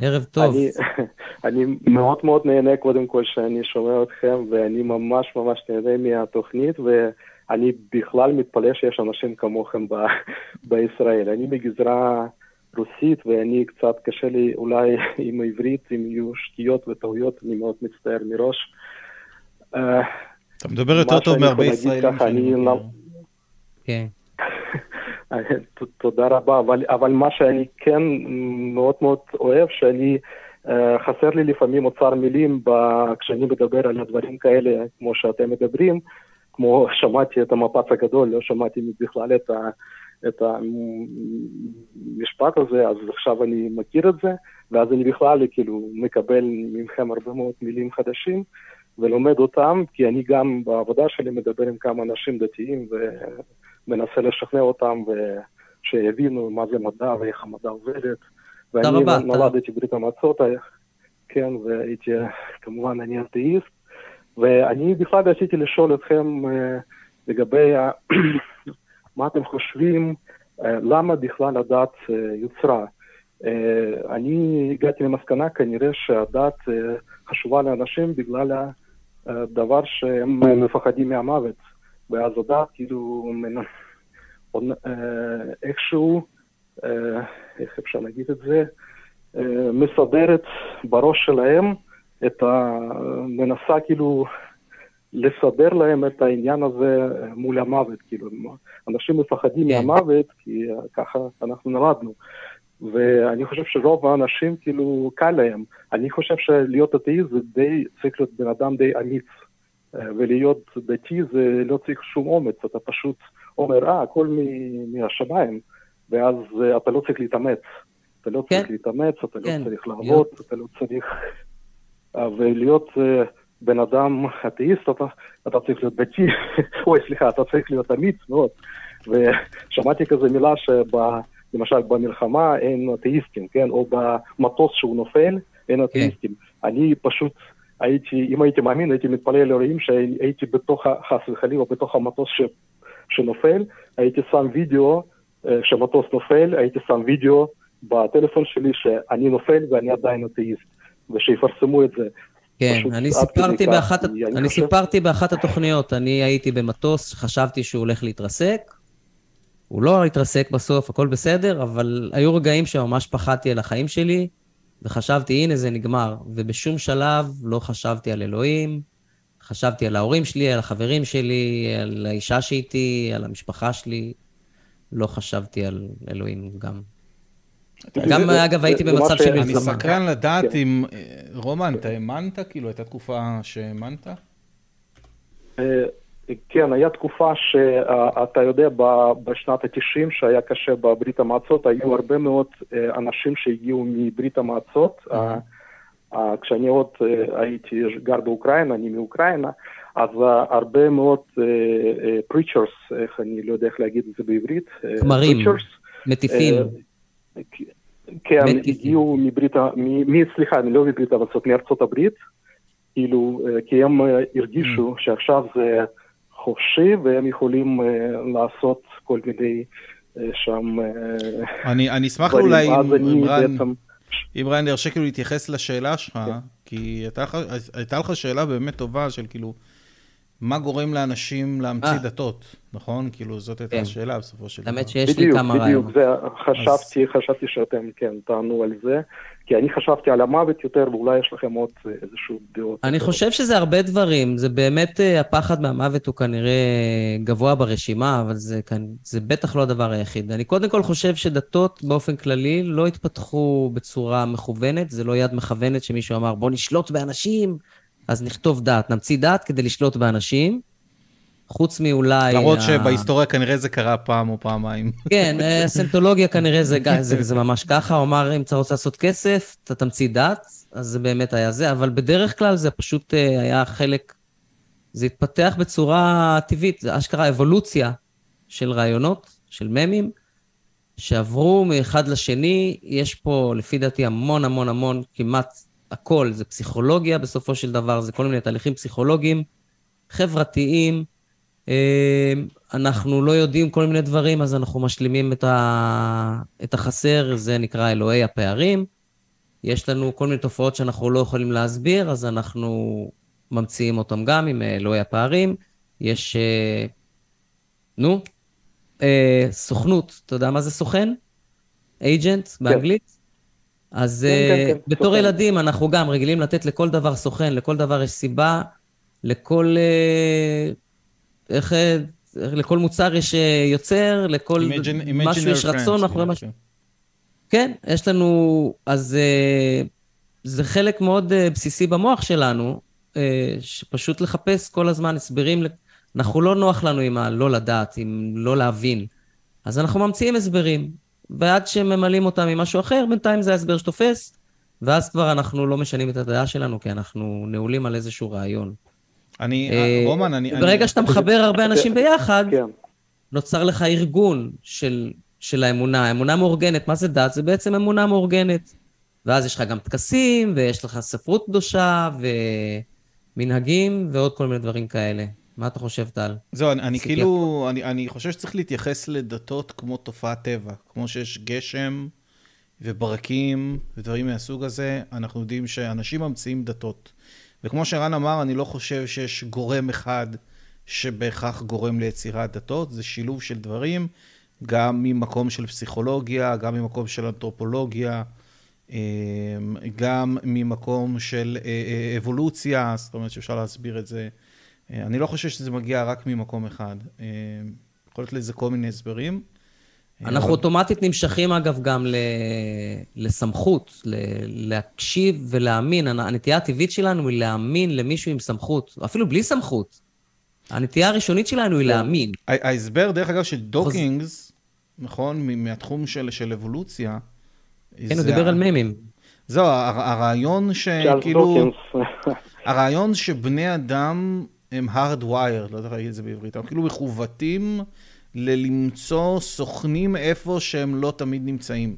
ערב טוב. אני, אני מאוד מאוד נהנה קודם כל שאני שומע אתכם, ואני ממש ממש נהנה מהתוכנית, ואני בכלל מתפלא שיש אנשים כמוכם ב, בישראל. אני מגזרה רוסית, ואני קצת קשה לי אולי עם עברית, אם יהיו שטויות וטעויות, אני מאוד מצטער מראש. אה, אתה מדבר יותר מה טוב שאני מהרבה יכול להגיד ישראלים ככה, אני. לא- כן. תודה רבה, אבל, אבל מה שאני כן מאוד מאוד אוהב, שאני, אה, חסר לי לפעמים אוצר מילים ב, כשאני מדבר על הדברים כאלה, כמו שאתם מדברים, כמו שמעתי את המפץ הגדול, לא שמעתי בכלל את, ה, את המשפט הזה, אז עכשיו אני מכיר את זה, ואז אני בכלל כאילו מקבל מכם הרבה מאוד מילים חדשים. ולומד אותם, כי אני גם בעבודה שלי מדבר עם כמה אנשים דתיים ומנסה לשכנע אותם ושיבינו מה זה מדע ואיך המדע עובדת. ואני רבה, נולדתי ברית המועצות, כן, והייתי, כמובן, אני אתאיסט, ואני בכלל רציתי לשאול אתכם אה, לגבי מה אתם חושבים, אה, למה בכלל הדת אה, יוצרה. אה, אני הגעתי למסקנה כנראה שהדת אה, חשובה לאנשים בגלל הדבר שהם מפחדים מהמוות. הדת כאילו אה, איכשהו, אה, איך אפשר להגיד את זה, אה, מסדרת בראש שלהם את ה... מנסה כאילו לסדר להם את העניין הזה מול המוות, כאילו, אנשים מפחדים כן. מהמוות כי ככה אנחנו נולדנו. ואני חושב שרוב האנשים כאילו קל להם. אני חושב שלהיות אתאיסט זה די, צריך להיות בן אדם די אמיץ. אה, ולהיות דתי זה לא צריך שום אומץ, אתה פשוט אומר, אה, הכל מהשמיים, ואז אה, אתה לא צריך להתאמץ. אתה לא צריך כן. להתאמץ, אתה כן. לא צריך לעבוד, אתה לא צריך... אה, ולהיות בן אדם אתאיסט, אתה, אתה צריך להיות דתי, אוי, סליחה, אתה צריך להיות אמיץ מאוד. ושמעתי כזה מילה שב... למשל במלחמה אין אתאיסטים, כן? או במטוס שהוא נופל, אין אתאיסטים. אני פשוט הייתי, אם הייתי מאמין, הייתי מתפלל לאלוהים שהייתי בתוך, חס וחלילה, בתוך המטוס ש, שנופל, הייתי שם וידאו, אה, כשמטוס נופל, הייתי שם וידאו בטלפון שלי שאני נופל ואני עדיין אתאיסט, ושיפרסמו את זה. כן, אני סיפרתי באחת, אני אני חושב- סיפרתי באחת התוכניות, אני הייתי במטוס, חשבתי שהוא הולך להתרסק. הוא לא התרסק בסוף, הכל בסדר, אבל היו רגעים שממש פחדתי על החיים שלי, וחשבתי, הנה זה נגמר. ובשום שלב לא חשבתי על אלוהים, חשבתי על ההורים שלי, על החברים שלי, על האישה שאיתי, על המשפחה שלי. לא חשבתי על אלוהים גם. גם, זה- אגב, זה- הייתי זה במצב של אני מלחמה. סקרן לדעת כן. אם... אה, רומן, אתה האמנת? כאילו, הייתה תקופה שהאמנת? כן, היה תקופה שאתה יודע, בשנת ה-90 שהיה קשה בברית המועצות, היו הרבה מאוד אה, אנשים שהגיעו מברית המועצות. אה, אה, כשאני עוד הייתי גר באוקראינה, אני מאוקראינה, אז הרבה מאוד preachers, איך אני לא יודע איך להגיד את זה בעברית, כמרים. מטיפים. כן. הגיעו מברית, סליחה, לא מברית המועצות, מארצות הברית, כאילו, כי הם הרגישו שעכשיו זה חופשי והם יכולים אה, לעשות כל מיני אה, שם אה, אני אני אשמח. אולי, אם רן, אם רן ירשה כאילו להתייחס לשאלה שלך, כן. כי הייתה לך שאלה באמת טובה של כאילו, מה גורם לאנשים להמציא אה. דתות, נכון? כאילו, זאת הייתה כן. השאלה בסופו של דבר. האמת שיש לי בדיוק, כמה בדיוק, רעיונות. זה, חשבתי, חשבתי שאתם כן תענו על זה, כי אני חשבתי על המוות יותר, ואולי יש לכם עוד אה, איזשהו דעות. אני. חושב שזה הרבה דברים. זה באמת, אה, הפחד מהמוות הוא כנראה גבוה ברשימה, אבל זה, כאן, זה בטח לא הדבר היחיד. אני קודם כל חושב שדתות באופן כללי לא התפתחו בצורה מכוונת, זה לא יד מכוונת שמישהו אמר, בוא נשלוט באנשים, אז נכתוב דת, נמציא דת כדי לשלוט באנשים. חוץ מאולי... למרות ה- שבהיסטוריה כנראה זה קרה פעם או פעמיים. כן, אה, סנטולוגיה כנראה זה, זה, זה ממש ככה, הוא אמר, אם אתה רוצה לעשות כסף, אתה תמציא דת, אז זה באמת היה זה, אבל בדרך כלל זה פשוט אה, היה חלק, זה התפתח בצורה טבעית, זה אשכרה אבולוציה של רעיונות, של ממים, שעברו מאחד לשני, יש פה, לפי דעתי, המון המון המון, כמעט הכל, זה פסיכולוגיה בסופו של דבר, זה כל מיני תהליכים פסיכולוגיים, חברתיים, אה, אנחנו לא יודעים כל מיני דברים, אז אנחנו משלימים את, ה... את החסר, זה נקרא אלוהי הפערים. יש לנו כל מיני תופעות שאנחנו לא יכולים להסביר, אז אנחנו ממציאים אותם גם עם אה, אלוהי הפערים. יש, אה, נו, סוכנות, אתה יודע מה זה סוכן? אייג'נט באנגלית? אז כן, אה, כן, כן, בתור סוכן. ילדים אנחנו גם רגילים לתת לכל דבר סוכן, לכל דבר יש סיבה, לכל... אה, איך... אה, לכל מוצר יש יוצר, לכל Imagine- משהו יש רצון, מאחורי משהו. כן, יש לנו... אז אה, זה חלק מאוד אה, בסיסי במוח שלנו, אה, שפשוט לחפש כל הזמן הסברים. אנחנו לא נוח לנו עם הלא לדעת, עם לא להבין. אז אנחנו ממציאים הסברים, ועד שממלאים אותם עם משהו אחר, בינתיים זה ההסבר שתופס, ואז כבר אנחנו לא משנים את הדעה שלנו, כי אנחנו נעולים על איזשהו רעיון. אני, אה, רומן, אני... ברגע שאתה מחבר הרבה אנשים ביחד, כן, נוצר לך ארגון של, של האמונה. אמונה מאורגנת, מה זה דת? זה בעצם אמונה מאורגנת. ואז יש לך גם טקסים, ויש לך ספרות קדושה, ומנהגים, ועוד כל מיני דברים כאלה. מה אתה חושב, טל? זהו, אני, אני כאילו, אני, אני חושב שצריך להתייחס לדתות כמו תופעת טבע. כמו שיש גשם וברקים ודברים מהסוג הזה, אנחנו יודעים שאנשים ממציאים דתות. וכמו שרן אמר, אני לא חושב שיש גורם אחד שבהכרח גורם ליצירת דתות, זה שילוב של דברים, גם ממקום של פסיכולוגיה, גם ממקום של אנתרופולוגיה, אה, גם ממקום של אה, אה, אבולוציה, זאת אומרת שאפשר להסביר את זה. אה, אני לא חושב שזה מגיע רק ממקום אחד. אה, יכול להיות לזה כל מיני הסברים. אה, אנחנו אבל- אוטומטית נמשכים, אגב, גם ל... לסמכות, ל... להקשיב ולהאמין. הנ- הנטייה הטבעית שלנו היא להאמין למישהו עם סמכות, אפילו בלי סמכות. הנטייה הראשונית שלנו היא להאמין. ה- ההסבר, דרך אגב, של דוקינס, נכון, מהתחום של, של אבולוציה. כן, הוא זה דיבר על ממים. זהו, הר- הרעיון שכאילו. הרעיון שבני אדם הם hard wire, לא יודע להגיד את זה בעברית, הם כאילו מכוותים ללמצוא סוכנים איפה שהם לא תמיד נמצאים.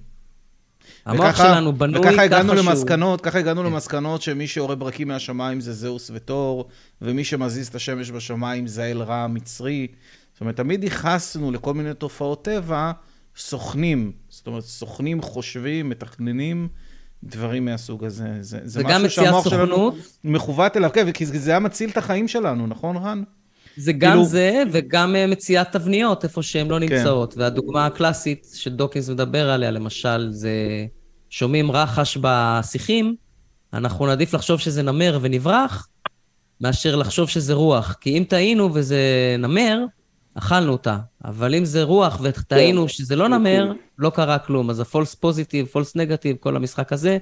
המוח וככה- שלנו בנוי וככה ככה הגענו שהוא... למסקנות, ככה הגענו למסקנות שמי שיורה ברקים מהשמיים זה זהוס ותור, ומי שמזיז את השמש בשמיים זה האל רע המצרי. זאת אומרת, תמיד ייחסנו לכל מיני תופעות טבע סוכנים. זאת אומרת, סוכנים חושבים, מתכננים, דברים מהסוג הזה. זה, זה זה משהו מציאת שהמוח שלנו סוכנות, מכוות אליו, כן, כי זה היה מציל את החיים שלנו, נכון, רן? זה גם כאילו- זה, וגם אה, מציאת תבניות איפה שהן לא כן. נמצאות. והדוגמה הקלאסית שדוקינס מדבר עליה, למשל, זה שומעים רחש בשיחים, אנחנו נעדיף לחשוב שזה נמר ונברח, מאשר לחשוב שזה רוח. כי אם טעינו וזה נמר, אכלנו אותה. אבל אם זה רוח וטעינו שזה לא נמר, לא קרה כלום. אז ה-false positive, false negative, כל המשחק הזה.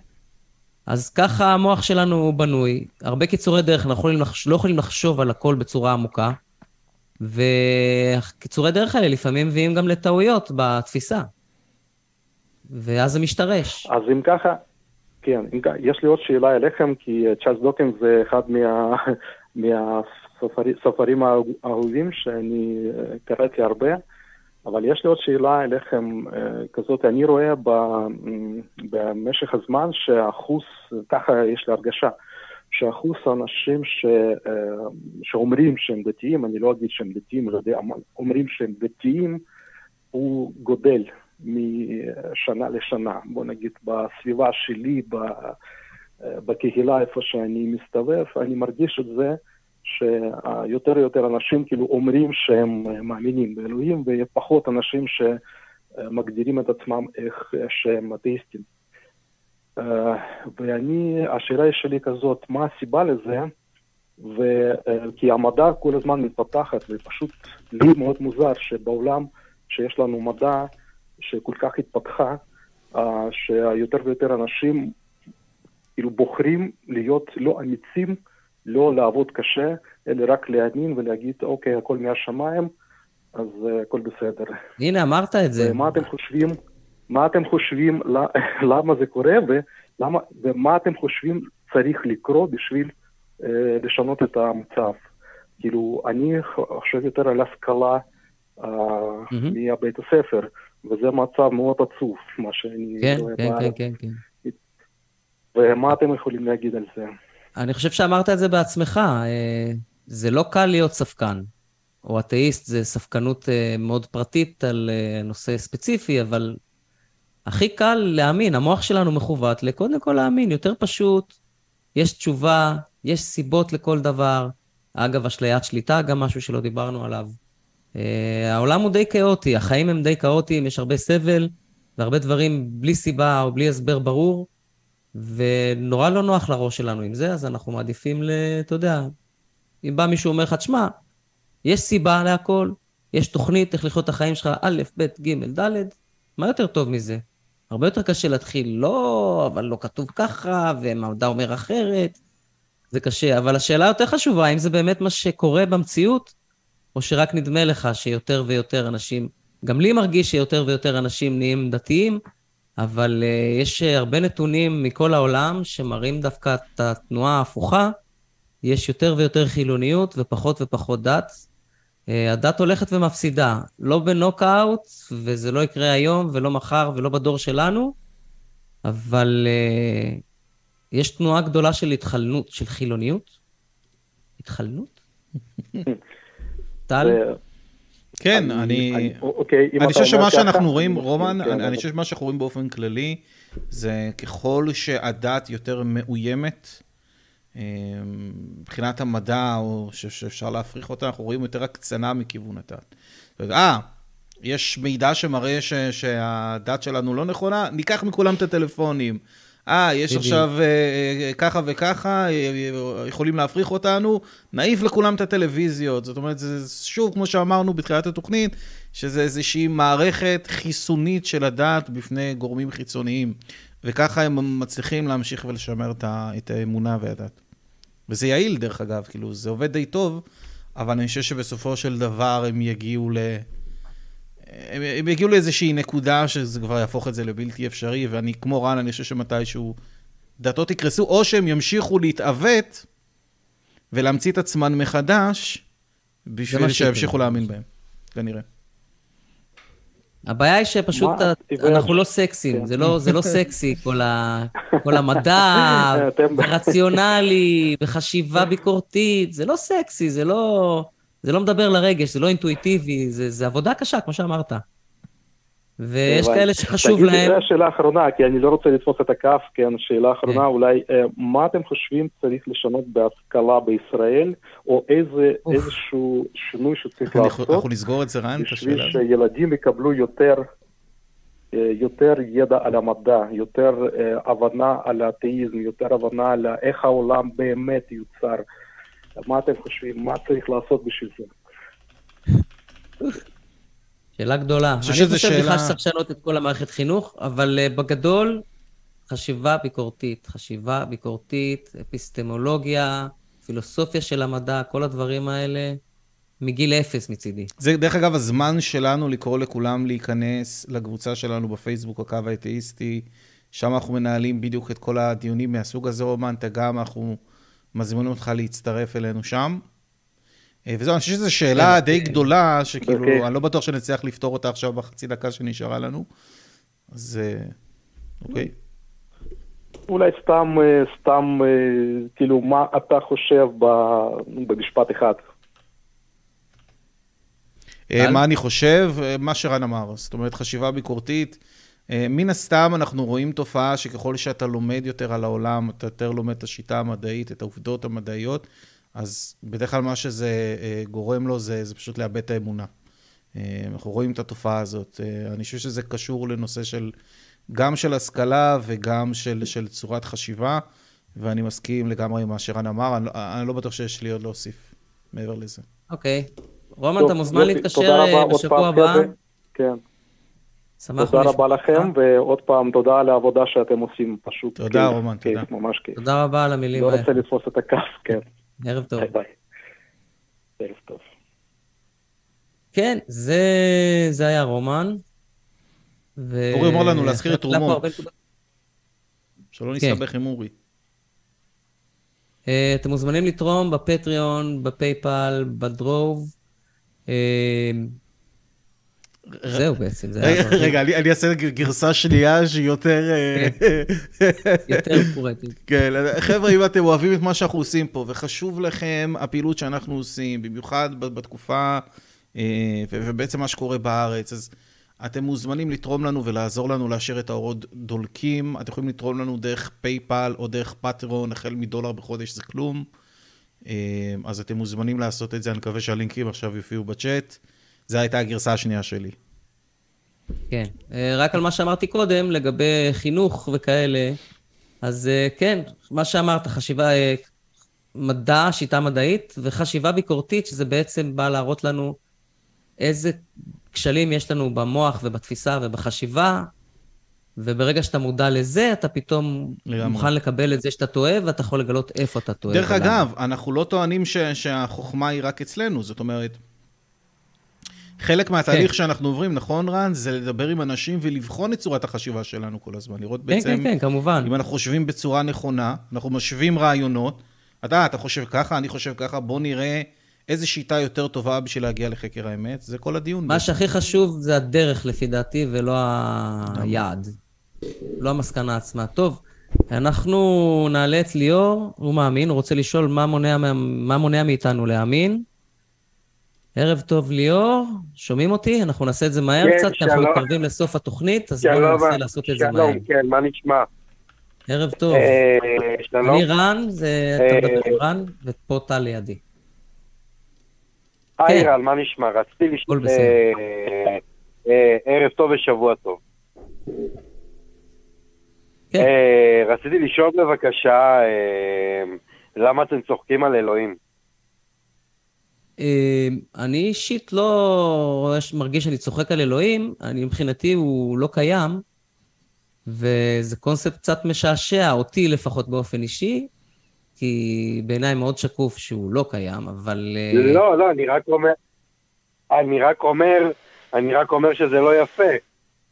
אז ככה המוח שלנו בנוי. הרבה קיצורי דרך, אנחנו יכולים לחש... לא יכולים לחשוב על הכל בצורה עמוקה. וקיצורי דרך האלה לפעמים מביאים גם לטעויות בתפיסה. ואז זה משתרש. אז אם ככה, כן, אם ככה, יש לי עוד שאלה אליכם, כי צ'ארלס דוקן זה אחד מה, מהספרים האהובים שאני אה, קראתי הרבה, אבל יש לי עוד שאלה אליכם אה, כזאת, אני רואה במשך הזמן שאחוז, ככה יש לי הרגשה, שאחוז האנשים ש, אה, שאומרים שהם דתיים, אני לא אגיד שהם דתיים, לא אומרים שהם דתיים, הוא גודל משנה לשנה. בוא נגיד בסביבה שלי, בקהילה איפה שאני מסתובב, אני מרגיש את זה שיותר ויותר אנשים כאילו אומרים שהם מאמינים באלוהים, ופחות אנשים שמגדירים את עצמם איך שהם אתאיסטים. אה, ואני, השאלה שלי כזאת, מה הסיבה לזה? ו... אה, המדע כל הזמן מתפתחת, ופשוט לי מאוד מוזר שבעולם שיש לנו מדע שכל כך התפתחה, אה, שיותר ויותר אנשים כאילו בוחרים להיות לא אמיצים, לא לעבוד קשה, אלא רק להאמין ולהגיד, אוקיי, הכל מהשמיים, אז הכל בסדר. הנה, אמרת את זה. ומה אתם חושבים? מה אתם חושבים, למה זה קורה ולמה, ומה אתם חושבים צריך לקרות בשביל אה, לשנות את המצב. כאילו, אני חושב יותר על השכלה אה, mm-hmm. מבית הספר, וזה מצב מאוד עצוב, מה שאני כן, רואה כן. כן, כן, כן. ומה אתם יכולים להגיד על זה? אני חושב שאמרת את זה בעצמך. אה, זה לא קל להיות ספקן. או אתאיסט זה ספקנות אה, מאוד פרטית על אה, נושא ספציפי, אבל הכי קל להאמין, המוח שלנו מכוות לקודם כל להאמין, יותר פשוט, יש תשובה, יש סיבות לכל דבר. אגב, אשליית שליטה, גם משהו שלא דיברנו עליו. העולם הוא די כאוטי, החיים הם די כאוטיים, יש הרבה סבל והרבה דברים בלי סיבה או בלי הסבר ברור, ונורא לא נוח לראש שלנו עם זה, אז אנחנו מעדיפים ל... אתה יודע, אם בא מישהו אומר לך, תשמע, יש סיבה להכל, יש תוכנית איך לחיות את החיים שלך, א', ב', ג', ד', מה יותר טוב מזה? הרבה יותר קשה להתחיל, לא, אבל לא כתוב ככה, ומדע אומר אחרת. זה קשה, אבל השאלה יותר חשובה, האם זה באמת מה שקורה במציאות, או שרק נדמה לך שיותר ויותר אנשים, גם לי מרגיש שיותר ויותר אנשים נהיים דתיים, אבל uh, יש הרבה נתונים מכל העולם שמראים דווקא את התנועה ההפוכה, יש יותר ויותר חילוניות ופחות ופחות דת, אה, הדת הולכת ומפסידה, לא בנוקאוט, וזה לא יקרה היום ולא מחר ולא בדור שלנו, אבל uh, יש תנועה גדולה של התחלנות, של חילוניות. התחלנות? טל? כן, אני... אוקיי, אני חושב שמה שאנחנו רואים, רומן, כן, אני חושב שמה שאנחנו רואים באופן כללי, זה ככל שהדת יותר מאוימת, אמ, מבחינת המדע, או שאפשר להפריך אותה, אנחנו רואים יותר הקצנה מכיוון הדת. אה, יש מידע שמראה ש, שהדת שלנו לא נכונה, ניקח מכולם את הטלפונים. אה, יש עכשיו אה, אה, ככה וככה, אה, יכולים להפריך אותנו, נעיף לכולם את הטלוויזיות. זאת אומרת, זה שוב, כמו שאמרנו בתחילת התוכנית, שזה איזושהי מערכת חיסונית של הדת בפני גורמים חיצוניים. וככה הם מצליחים להמשיך ולשמר את האמונה והדת. וזה יעיל, דרך אגב, כאילו, זה עובד די טוב, אבל אני חושב שבסופו של דבר הם יגיעו ל... הם, הם יגיעו לאיזושהי נקודה שזה כבר יהפוך את זה לבלתי אפשרי, ואני, כמו רן, אני חושב שמתישהו דתות יקרסו, או שהם ימשיכו להתעוות ולהמציא את עצמן מחדש, בשביל שימשיכו להאמין בהם, כנראה. הבעיה היא שפשוט אנחנו לא סקסים, כן. זה לא, זה לא סקסי, כל, ה, כל המדע, ורציונלי, וחשיבה ביקורתית, זה לא סקסי, זה לא, זה לא מדבר לרגש, זה לא אינטואיטיבי, זה, זה עבודה קשה, כמו שאמרת. ויש כאלה שחשוב להם... זו השאלה האחרונה, כי אני לא רוצה לתפוס את הכף, כן, שאלה האחרונה, כן. אולי, אה, מה אתם חושבים צריך לשנות בהשכלה בישראל, או איזה, איזשהו שינוי שצריך לעשות, אנחנו נסגור את זה, רן, את השאלה הזאת. בשביל שילדים יקבלו יותר, אה, יותר ידע על המדע, יותר אה, הבנה על האתאיזם, יותר הבנה על איך העולם באמת יוצר. מה אתם חושבים? מה צריך לעשות בשביל זה? שאלה גדולה. אני חושב שאלה... בכלל שצריך לשנות את כל המערכת חינוך, אבל uh, בגדול, חשיבה ביקורתית. חשיבה ביקורתית, אפיסטמולוגיה, פילוסופיה של המדע, כל הדברים האלה, מגיל אפס מצידי. זה, דרך אגב, הזמן שלנו לקרוא לכולם להיכנס לקבוצה שלנו בפייסבוק, הקו האתאיסטי. שם אנחנו מנהלים בדיוק את כל הדיונים מהסוג הזה, רומן, אתה גם, אנחנו מזמינים אותך להצטרף אלינו שם. אה, וזהו, אני חושב שזו שאלה כן. די גדולה, שכאילו, אוקיי. אני לא בטוח שנצליח לפתור אותה עכשיו בחצי דקה שנשארה לנו. אז אה, אוקיי. אולי סתם, אה, סתם, כאילו, מה אתה חושב במשפט אחד? מה אני חושב? מה שרן אמר. זאת אומרת, חשיבה ביקורתית. מן הסתם אנחנו רואים תופעה שככל שאתה לומד יותר על העולם, אתה יותר לומד את השיטה המדעית, את העובדות המדעיות, אז בדרך כלל מה שזה אה, גורם לו זה, זה פשוט לאבד את האמונה. אה, אנחנו רואים את התופעה הזאת. אה, אני חושב שזה קשור לנושא של, גם של השכלה וגם של, של צורת חשיבה, ואני מסכים לגמרי עם מה שרן אמר, אני, אני לא בטוח שיש לי עוד להוסיף מעבר לזה. אוקיי. רומן, אתה מוזמן להתקשר בשבוע הבא. כן. תודה רבה לכם, ועוד פעם, תודה על העבודה שאתם עושים, פשוט תודה, רומן, תודה. ממש כיף. תודה רבה על המילים האלה. לא רוצה לתפוס את הכף, כן. ערב טוב. ביי ביי. ערב טוב. כן, זה, זה היה רומן. ו... אורי אמר לנו להזכיר את תרומות. שלא נסתבך עם אורי. אה, אתם מוזמנים לתרום בפטריון, בפייפל, בדרוב. זהו בעצם, זה היה... רגע, אני אעשה גרסה שנייה שהיא יותר... אה, כן. יותר מפורטת. כן, חבר'ה, אם אתם אוהבים את מה שאנחנו עושים פה, וחשוב לכם הפעילות שאנחנו עושים, במיוחד בתקופה, אה, ובעצם מה שקורה בארץ, אז אתם מוזמנים לתרום לנו ולעזור לנו להשאיר את האורות דולקים. אתם יכולים לתרום לנו דרך פייפל או דרך פטרון, החל מדולר בחודש זה כלום. אה, אז אתם מוזמנים לעשות את זה, אני מקווה שהלינקים עכשיו יופיעו בצ'אט. זו הייתה הגרסה השנייה שלי. כן, אה, רק על מה שאמרתי קודם, לגבי חינוך וכאלה, אז אה, כן, מה שאמרת, חשיבה, אה, מדע, שיטה מדעית, וחשיבה ביקורתית, שזה בעצם בא להראות לנו איזה כשלים יש לנו במוח ובתפיסה ובחשיבה, וברגע שאתה מודע לזה, אתה פתאום לגמרי. מוכן לקבל את זה שאתה טועה, ואתה יכול לגלות איפה אתה טועה. דרך אגב, אנחנו לא טוענים ש- שהחוכמה היא רק אצלנו, זאת אומרת, חלק מהתהליך כן. שאנחנו עוברים, נכון, רן? זה לדבר עם אנשים ולבחון את צורת החשיבה שלנו כל הזמן. לראות כן, בעצם... כן, כן, כמובן. אם אנחנו חושבים בצורה נכונה, אנחנו משווים רעיונות. אתה, אתה חושב ככה, אני חושב ככה, בוא נראה איזה שיטה יותר טובה בשביל להגיע לחקר האמת. זה כל הדיון. מה שהכי חשוב זה הדרך, לפי דעתי, ולא היעד. לא המסקנה עצמה. טוב, אנחנו נעלה את ליאור, הוא מאמין, הוא רוצה לשאול מה מונע, מה מונע מאיתנו להאמין. ערב טוב ליאור, שומעים אותי? אנחנו נעשה את זה מהר כן, קצת, כי אנחנו מתקרבים לסוף התוכנית, אז בואו ננסה לעשות את זה מהר. שלום, כן, מה נשמע? ערב טוב. אה, שלום. אני רן, זה, אתה מדבר עם רן, ופה טל לידי. היי כן. רן, מה נשמע? רציתי לשאול... אה, אה, ערב טוב ושבוע טוב. כן. רציתי לשאול בבקשה, למה אתם צוחקים על אלוהים? אמ, אני אישית לא מרגיש שאני צוחק על אלוהים, אני מבחינתי הוא לא קיים, וזה קונספט קצת משעשע, אותי לפחות באופן אישי, כי בעיניי מאוד שקוף שהוא לא קיים, אבל... אה, לא, לא, אני רק אומר, אני רק אומר, אני רק אומר שזה לא יפה.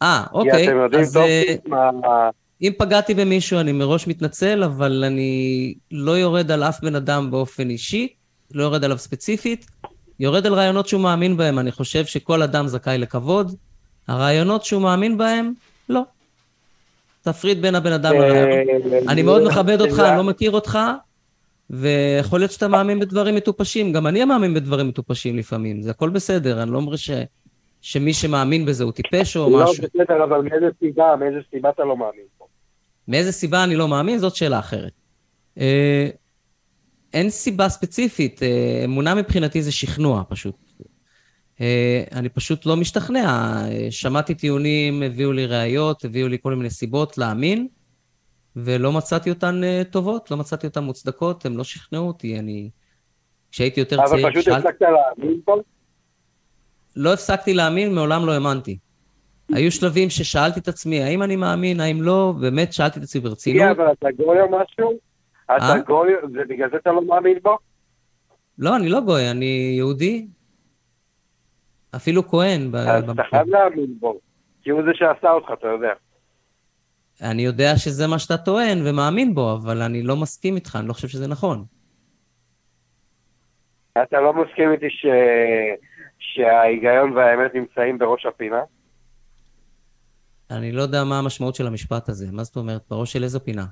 אה, אוקיי. כי אתם יודעים טוב אה, מה... אם פגעתי במישהו, אני מראש מתנצל, אבל אני לא יורד על אף בן אדם באופן אישי, לא יורד עליו ספציפית, יורד על רעיונות שהוא מאמין בהם. אני חושב שכל אדם זכאי לכבוד. הרעיונות שהוא מאמין בהם, לא. תפריד בין הבן אדם לרעיונות. אני מאוד מכבד אותך, אני לא מכיר אותך, ויכול להיות שאתה מאמין בדברים מטופשים. גם אני מאמין בדברים מטופשים לפעמים, זה הכל בסדר, אני לא אומר ש... שמי שמאמין בזה הוא טיפש או לא, משהו. לא, בסדר, אבל מאיזה סיבה, מאיזה סיבה אתה לא מאמין פה? מאיזה סיבה אני לא מאמין? זאת שאלה אחרת. אין סיבה ספציפית, אה, אמונה מבחינתי זה שכנוע פשוט. אה, אני פשוט לא משתכנע. אה, שמעתי טיעונים, הביאו לי ראיות, הביאו לי כל מיני סיבות להאמין, ולא מצאתי אותן טובות, לא מצאתי אותן מוצדקות, הן לא שכנעו אותי. אני כשהייתי יותר צעיר, אבל פשוט הפסקת להאמין פה? לא הפסקתי להאמין, מעולם לא האמנתי. היו שלבים ששאלתי את עצמי, האם אני מאמין, האם לא, באמת שאלתי את עצמי כן, ברצינות. אבל אתה או משהו? אה? אתה גוי, ובגלל זה אתה לא מאמין בו? לא, אני לא גוי, אני יהודי. אפילו כהן. אז אתה חייב להאמין בו. כי הוא זה שעשה אותך, אתה יודע. אני יודע שזה מה שאתה טוען ומאמין בו, אבל אני לא מסכים איתך, אני לא חושב שזה נכון. אתה לא מסכים איתי ש... שההיגיון והאמת נמצאים בראש הפינה? אני לא יודע מה המשמעות של המשפט הזה. מה זאת אומרת? בראש של איזו פינה?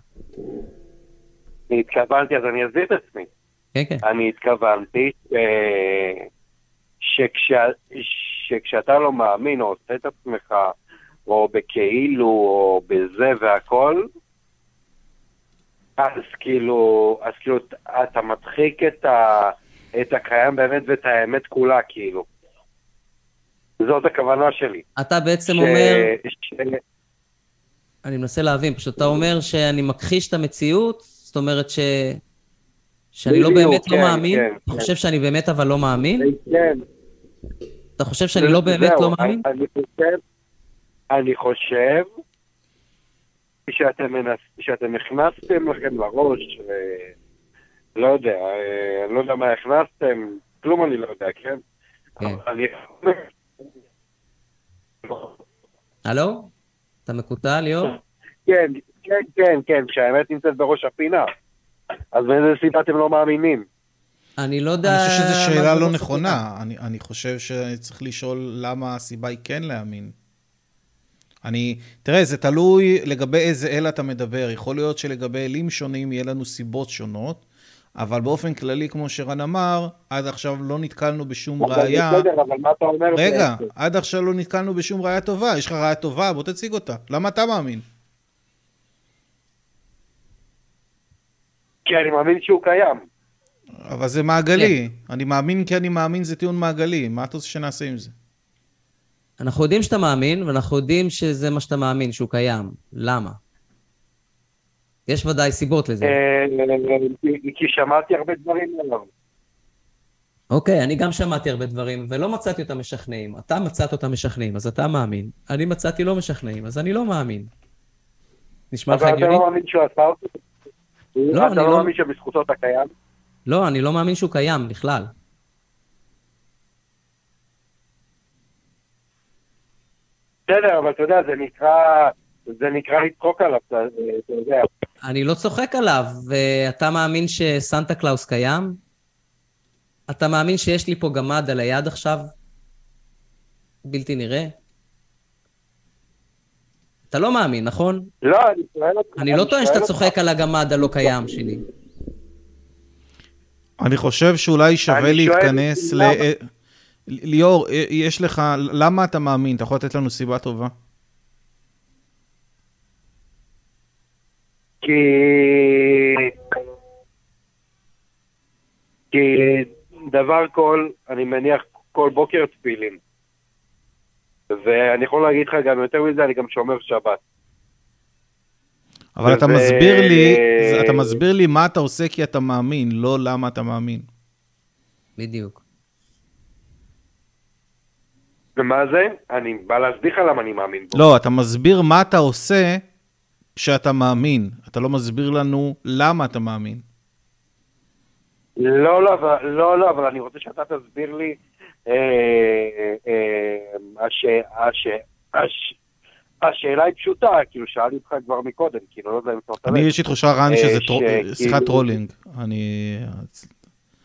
אני התכוונתי, אז אני אסביר את עצמי. כן, כן. אני התכוונתי. שכשה... שכשאתה לא מאמין או עושה את עצמך, או בכאילו, או בזה והכל, אז כאילו, אז כאילו, אתה מדחיק את, ה... את הקיים באמת ואת האמת כולה, כאילו. זאת הכוונה שלי. אתה בעצם ש- אומר, ש... אני מנסה להבין, פשוט אתה אומר שאני מכחיש את המציאות, זאת אומרת ש... שאני לא באמת לא כן, מאמין? כן, אתה כן. חושב שאני באמת אבל לא מאמין? כן. אתה חושב שאני לא באמת זהו, לא מאמין? אני חושב, אני חושב שאתם, מנס, שאתם הכנסתם לכם לראש, אה, לא יודע, אה, אני לא יודע מה הכנסתם, כלום אני לא יודע, כן? כן. אני... הלו? אתה מקוטע, ליאור? כן, כן, כן, כן, כשהאמת נמצאת בראש הפינה. אז באיזה סיבה אתם לא מאמינים? אני לא יודע... אני חושב שזו שאלה לא נכונה. אני, אני חושב שצריך לשאול למה הסיבה היא כן להאמין. אני, תראה, זה תלוי לגבי איזה אל אתה מדבר. יכול להיות שלגבי אלים שונים יהיה לנו סיבות שונות, אבל באופן כללי, כמו שרן אמר, עד עכשיו לא נתקלנו בשום ראייה. בסדר, אבל מה אתה אומר? רגע? עד עכשיו לא נתקלנו בשום ראייה טובה. יש לך ראייה טובה, בוא תציג אותה. למה אתה מאמין? כי אני מאמין שהוא קיים. אבל זה מעגלי. אני מאמין כי אני מאמין זה טיעון מעגלי. מה אתה רוצה שנעשה עם זה? אנחנו יודעים שאתה מאמין, ואנחנו יודעים שזה מה שאתה מאמין, שהוא קיים. למה? יש ודאי סיבות לזה. אה, כי- שמעתי הרבה דברים עליו. אוקיי, אני גם שמעתי הרבה דברים, ולא מצאתי אותם משכנעים. אתה מצאת אותם משכנעים, אז אתה מאמין. אני מצאתי לא משכנעים, אז אני לא מאמין. נשמע לך אבל אתה הגיוני? לא מאמין שהוא עשה אותו? לא, אתה אני לא לא- מאמין שבזכותו אתה קיים? לא, אני לא מאמין שהוא קיים בכלל. בסדר, אבל אתה יודע, זה נקרא... זה נקרא לצחוק עליו, אתה יודע. אני לא צוחק עליו, ואתה מאמין שסנטה קלאוס קיים? אתה מאמין שיש לי פה גמד על היד עכשיו? בלתי נראה? אתה לא מאמין, נכון? לא, אני שואל אותך. אני לא טוען שאתה. צוחק על הגמד הלא קיים שלי. אני חושב שאולי שווה להתכנס ל... אה, ליאור, אה, יש לך... למה אתה מאמין? אתה יכול לתת לנו סיבה טובה? כי... כי דבר כל, אני מניח כל בוקר תפילין. ואני יכול להגיד לך גם יותר מזה, אני גם שומר שבת. אבל אתה ו- מסביר לי, זה- אתה מסביר לי מה אתה עושה כי אתה מאמין, לא למה אתה מאמין. בדיוק. ומה זה? אני בא להסביר לך למה אני מאמין בו. לא, אתה מסביר מה אתה עושה כשאתה מאמין. אתה לא מסביר לנו למה אתה מאמין. לא, לא, לא, לא, אבל אני רוצה שאתה תסביר לי. אה, אה, הש- הש- הש- השאלה היא פשוטה, כאילו שאלתי אותך כבר מקודם, כאילו לא יודע אם אתה רוצה... אני, יש לי תחושה, רן, אה, שזה שיחת trolling. אני...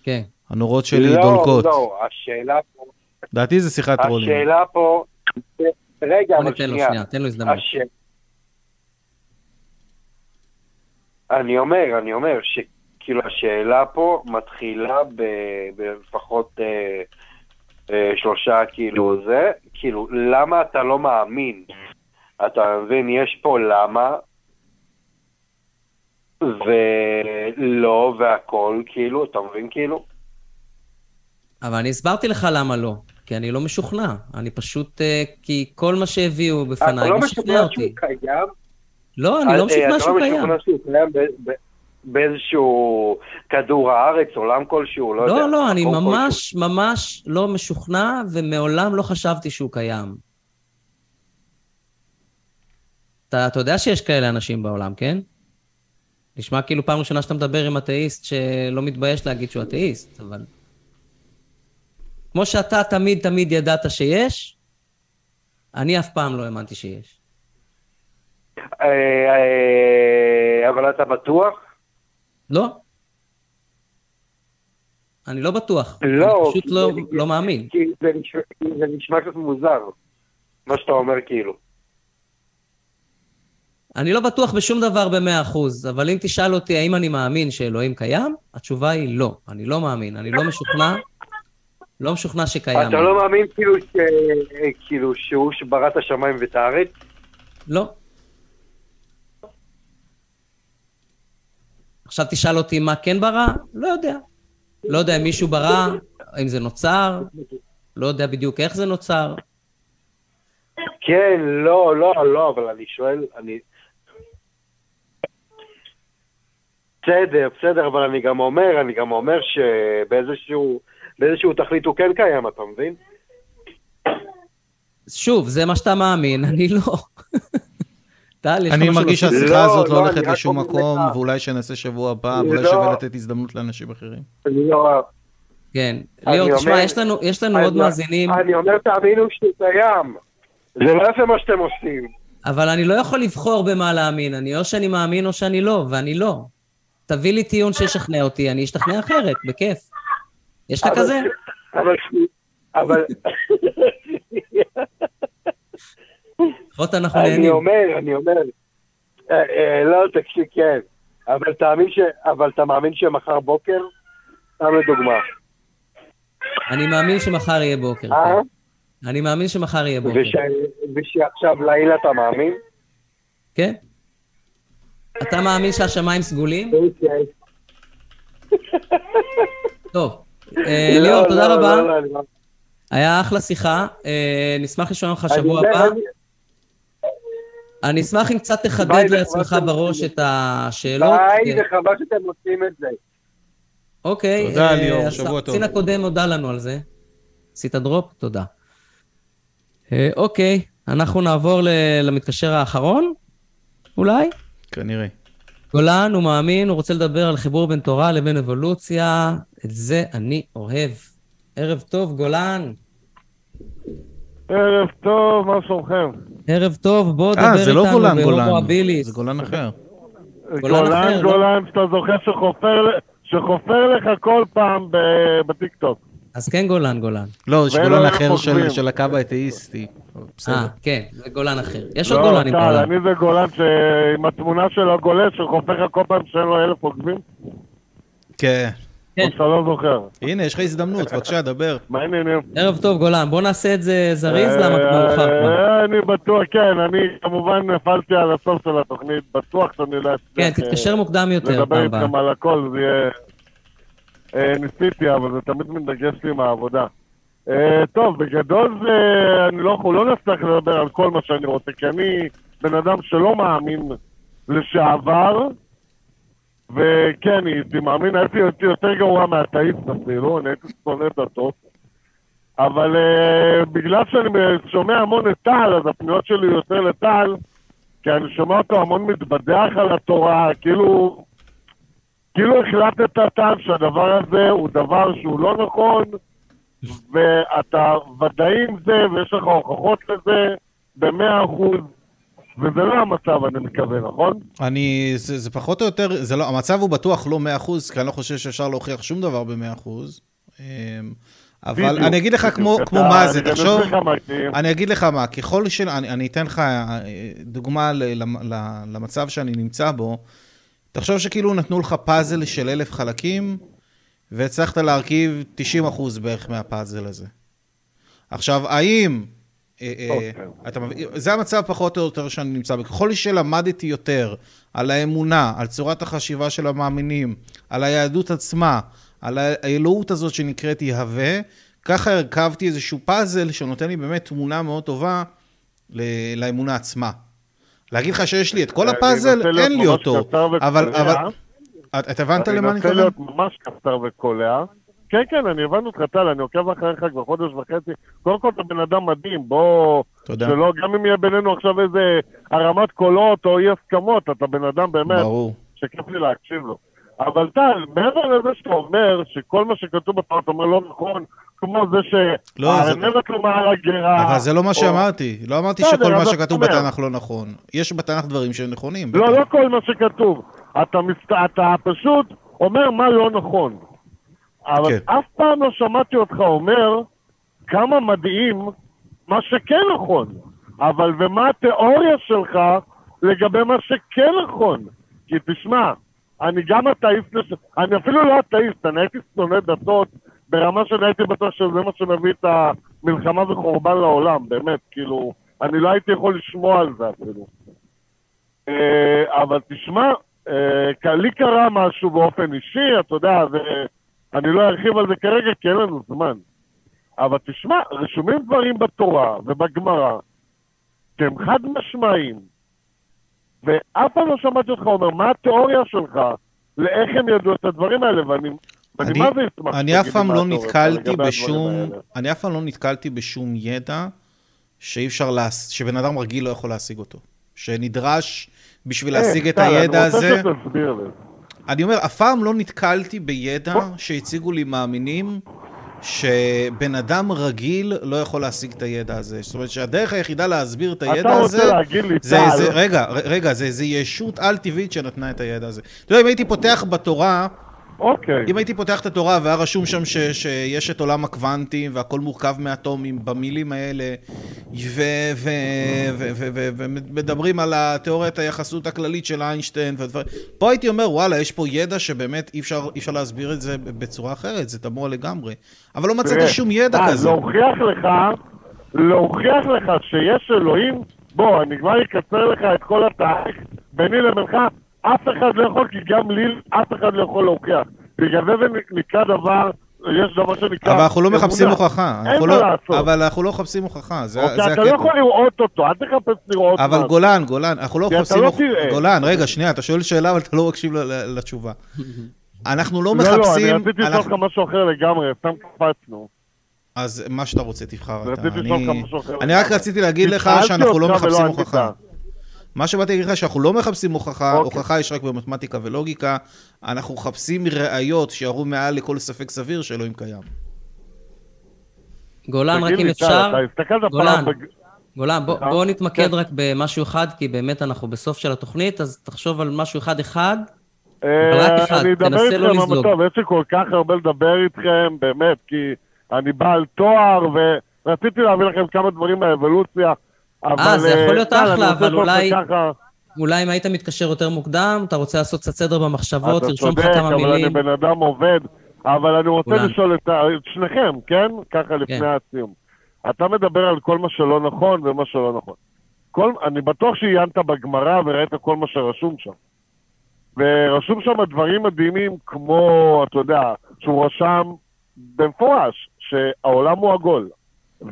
כן. הנורות שלי לא, דולקות. לא, השאלה פה, לדעתי זה שיחת trolling. השאלה פה, רגע, אבל שנייה. תן לו הזדמנות. הש... אני אומר, אני אומר, שכאילו השאלה פה מתחילה ב- בלפחות אה, אה, שלושה, כאילו זה, כאילו, למה אתה לא מאמין? אתה מבין, יש פה למה, ולא והכל, כאילו, אתה מבין, כאילו? אבל אני הסברתי לך למה לא. כי אני לא משוכנע. אני פשוט... אה, כי כל מה שהביאו בפניי אתה לא משכנע משוכנע אותי. שהוא קיים? לא, אני לא אה, משוכנע שהוא לא קיים. באיזשהו כדור הארץ, עולם כלשהו, לא, יודע. לא, לא, אני ממש ממש לא משוכנע, ומעולם לא חשבתי שהוא קיים. אתה, אתה יודע שיש כאלה אנשים בעולם, כן? נשמע כאילו פעם ראשונה שאתה מדבר עם אתאיסט שלא מתבייש להגיד שהוא אתאיסט, אבל... כמו שאתה תמיד תמיד ידעת שיש, אני אף פעם לא האמנתי שיש. אה, אה, אבל אתה בטוח? לא. אני לא בטוח. לא, אני פשוט לא, כי- לא מאמין. כי זה נשמע- זה נשמע קצת מוזר, מה שאתה אומר כאילו. אני לא בטוח בשום דבר במאה אחוז, אבל אם תשאל אותי האם אני מאמין שאלוהים קיים, התשובה היא לא. אני לא מאמין, אני לא משוכנע, לא משוכנע שקיים. אתה לא מאמין כאילו ש- כאילו שהוא שברא את השמיים ואת הארץ? לא. עכשיו תשאל אותי מה כן ברא? לא יודע. לא יודע אם מישהו ברא, אם זה נוצר, לא יודע בדיוק איך זה נוצר. כן, לא, לא, לא, אבל אני שואל, אני... בסדר, בסדר, אבל אני גם אומר, אני גם אומר שבאיזשהו באיזשהו תכלית הוא כן קיים, אתה מבין? שוב, זה מה שאתה מאמין, אני לא. טל, יש אני מרגיש? שהשיחה לא, הזאת לא לא, הולכת לשום מקום, לך- ואולי שנעשה שבוע הבא, ואולי לא- שווה לתת הזדמנות לאנשים אחרים. אני לא... כן. ליאור, תשמע, אומר- יש לנו, יש לנו עוד אני- מאזינים, אני אומר, תאמינו שהוא קיים. זה לא יפה מה שאתם עושים. אבל אני לא יכול לבחור במה להאמין. אני או שאני מאמין או שאני לא, ואני לא. תביא לי טיעון שישכנע אותי, אני אשתכנע אחרת, בכיף. יש לך אבל- כזה? אבל... אבל... לפחות אנחנו אני נהנים. אומר, אני אומר, אה, אה, לא, תקשיב, כן, אבל תאמין ש... אבל אתה מאמין שמחר בוקר? סתם לדוגמה. אני מאמין שמחר יהיה בוקר. אה? כן. אני מאמין שמחר יהיה בוקר. וש... ושעכשיו לילה אתה מאמין? כן? אתה מאמין שהשמיים סגולים? אוקיי. טוב. אה, לא, ליאור, לא, תודה לא, רבה. אני היה אחלה שיחה. נשמח לשמוע אותך אני שבוע הבא. אני- אשמח אם קצת תחדד לעצמך בראש את השאלות. ביי, אה, וחבל שאתם עושים את זה. אוקיי. תודה, אה, ליאור, שבוע טוב. הקצין הקודם הודה לנו על זה. עשית דרופ? תודה. אה, אוקיי, אנחנו נעבור ל- למתקשר האחרון, אולי? כנראה. גולן, הוא מאמין, הוא רוצה לדבר על חיבור בין תורה לבין אבולוציה. את זה אני אוהב. ערב טוב, גולן. ערב טוב, מה שלומכם? ערב טוב, בוא דבר אה, איתנו זה לא גולן גולן. זה גולן אחר. גולן גולן, לא? גולן, שאתה זוכר שחופר לך כל פעם ב- בטיקטוק. אז כן גולן, גולן. לא, יש גולן אחר של- הקו האתאיסטי. בסדר. אה, כן, זה גולן אחר. יש עוד לא, גולנים טל, בעולם. אני זה גולן ש- עם התמונה של הגולש שחופר לך כל פעם שאין לו אלף עוקבים? כן. כן. לא זוכר. הנה, יש לך הזדמנות, בבקשה, דבר. מה העניינים? ערב טוב, גולן. בוא נעשה את זה זריז, למה אה, מאוחר כבר. אה, אני בטוח, כן, אני כמובן נפלתי על הסוף של התוכנית, בטוח שאני לא אצליח... כן, אה, תתקשר מוקדם יותר לדבר פעם הבאה. איתכם על הכל, זה יהיה... אה, ניסיתי, אבל זה תמיד מתנגש לי עם העבודה. אה, טוב, בגדול זה... אני לא יכול, לא נצטרך לדבר על כל מה שאני רוצה, כי אני בן אדם שלא מאמין לשעבר, וכן, הייתי מאמין, הייתי יותר גרוע מהאתאיסט אפילו, אני הייתי שונא דתות. אבל uh, בגלל שאני שומע המון את טל, אז הפניות שלי יותר לטל, כי אני שומע אותו המון מתבדח על התורה, כאילו, כאילו החלטת טל שהדבר הזה הוא דבר שהוא לא נכון, ואתה ודאי עם זה, ויש לך הוכחות לזה במאה אחוז, וזה לא המצב, אני מקווה, נכון? אני, זה, זה פחות או יותר, זה לא, המצב הוא בטוח לא 100%, כי אני לא חושב שאפשר להוכיח שום דבר ב-100%. אמ, אבל בדיוק, אני אגיד לך בדיוק. כמו, כמו מה זה, תחשוב, אני אגיד לך מה, ככל של... אני, אני אתן לך אה, דוגמה ל, ל, ל, למצב שאני נמצא בו. תחשוב שכאילו נתנו לך פאזל של אלף חלקים, והצלחת להרכיב 90% בערך מהפאזל הזה. עכשיו, האם... אה, אה, אוקיי. אתה מבין? זה המצב פחות או יותר שאני נמצא בו. ככל שלמדתי יותר על האמונה, על צורת החשיבה של המאמינים, על היהדות עצמה, על האלוהות הזאת שנקראת יהווה, ככה הרכבתי איזשהו פאזל שנותן לי באמת תמונה מאוד טובה לאמונה עצמה. להגיד לך שיש לי את כל אני הפאזל, אנסה אין לי אותו. אבל. אבל, את את הבנת למה אני אני מתכוון? מנסה להיות ממש קצר וקולע. כן, כן, אני הבנתי אותך, טל, אני עוקב אחריך כבר חודש וחצי. קודם כל, אתה בן אדם מדהים, בוא... תודה. שלא, גם אם יהיה בינינו עכשיו איזה הרמת קולות או אי הסכמות, אתה בן אדם באמת, ברור. שכיף לי להקשיב לו. אבל טל, מעבר לזה שאתה אומר שכל מה שכתוב בתורה אתה אומר לא נכון, כמו זה לא, זה- שהארנבת לא מעל הגרה. אבל זה לא מה שאמרתי. לא אמרתי בסדר, שכל מה אבל שכתוב. בתנ"ך לא נכון. יש בתנ"ך דברים שהם נכונים. לא. לא כל מה שכתוב. אתה פשוט אומר מה לא נכון. אבל כן. אף פעם לא שמעתי אותך אומר כמה מדהים מה שכן נכון. אבל ומה התיאוריה שלך לגבי מה שכן נכון? כי תשמע, אני גם אתאיסט. אני אפילו לא אתאיסט, אני הייתי שונא דתות ברמה שאני הייתי בטוח שזה מה שמביא את המלחמה וחורבן לעולם, באמת, כאילו, אני לא הייתי יכול לשמוע על זה אפילו. אה, אבל תשמע, אה, לי קרה משהו באופן אישי, אתה יודע, ואני לא ארחיב על זה כרגע כי אין לנו זמן. אבל תשמע, רשומים דברים בתורה ובגמרא שהם חד משמעיים, ואף פעם לא שמעתי אותך אומר, מה התיאוריה שלך לאיך הם ידעו את הדברים האלה, ואני... אני- אני אף פעם לא נתקלתי בשום. אני אף פעם לא נתקלתי בשום ידע שאי אפשר, להס... שבן אדם רגיל לא יכול להשיג אותו. שנדרש בשביל להשיג את אה, הידע הזה. אני רוצה שתסביר לי. אני אומר, אף פעם לא נתקלתי בידע שהציגו לי מאמינים שבן אדם רגיל לא יכול להשיג את הידע הזה. זאת אומרת שהדרך היחידה להסביר את הידע אתה הזה... רוצה להגיד לי, זה, טל, זה, רגע, רגע, זה, זה ישות על-טבעית שנתנה את הידע הזה. אתה יודע, אם הייתי פותח בתורה, אוקיי. אם הייתי פותח את התורה והיה רשום שם ש, שיש את עולם הקוונטים והכל מורכב מאטומים במילים האלה, ומדברים על התיאוריית היחסות הכללית של איינשטיין ודברים, פה הייתי אומר, וואלה, יש פה ידע שבאמת אי אפשר, אי אפשר להסביר את זה בצורה אחרת, זה תמוה לגמרי. אבל לא מצאתי שום ידע אה, כזה. להוכיח לך, להוכיח לך שיש אלוהים, בוא, אני כבר אקצר לך את כל התהליך ביני לבינך, אף אחד לא יכול, כי גם לי אף אחד לא יכול להוכיח. בגלל זה נקרא דבר, יש דבר שנקרא... אבל אנחנו לא. מחפשים הוכחה. אין מה לא- לעשות. אבל אנחנו לא מחפשים הוכחה, זה אוקיי, זה אתה לא הקטע. יכול לראות אותו, אל תחפש לראות אבל משהו. גולן, גולן, אנחנו לא מחפשים... לא. גולן, רגע, שנייה, אתה שואל שאלה, אבל אתה לא מקשיב לתשובה. אנחנו לא לא, לא, אני מחפשים... רציתי לשאול אותך משהו אחר לגמרי, סתם קפצנו. אז מה שאתה רוצה, תבחר אתה. אני- רק. רציתי להגיד לך שאנחנו לא מחפשים. הוכחה. מה שבאתי להגיד לך, שאנחנו לא מחפשים הוכחה, אוקיי. הוכחה יש רק במתמטיקה ולוגיקה, אנחנו מחפשים ראיות שיראו מעל לכל ספק סביר שאלוהים קיים. גולן, רק אם אפשר, גולן. גולן, בוא? בוא נתמקד כן. רק במשהו אחד, כי באמת אנחנו בסוף של התוכנית, אז תחשוב על משהו אחד-אחד. אה, רק אחד, אני אדבר תנסה לא איתכם. טוב, יש לי כל כך הרבה לדבר איתכם, באמת, כי אני בעל תואר, ורציתי להביא לכם כמה דברים מהאבולוציה. אה, זה יכול להיות אני אחלה, אבל אולי- אולי אם היית מתקשר יותר מוקדם, אתה רוצה לעשות קצת סדר במחשבות, אתה תרשום לך צודק, כמה אבל אני מילים. בן אדם עובד, אבל אני רוצה כולן. לשאול את את שניכם, כן? ככה לפני כן. הסיום. אתה מדבר על כל מה שלא נכון ומה שלא נכון. כל, אני בטוח שעיינת בגמרא וראית כל מה שרשום שם. ורשום שם דברים מדהימים כמו, אתה יודע, שהוא רשם במפורש שהעולם הוא עגול,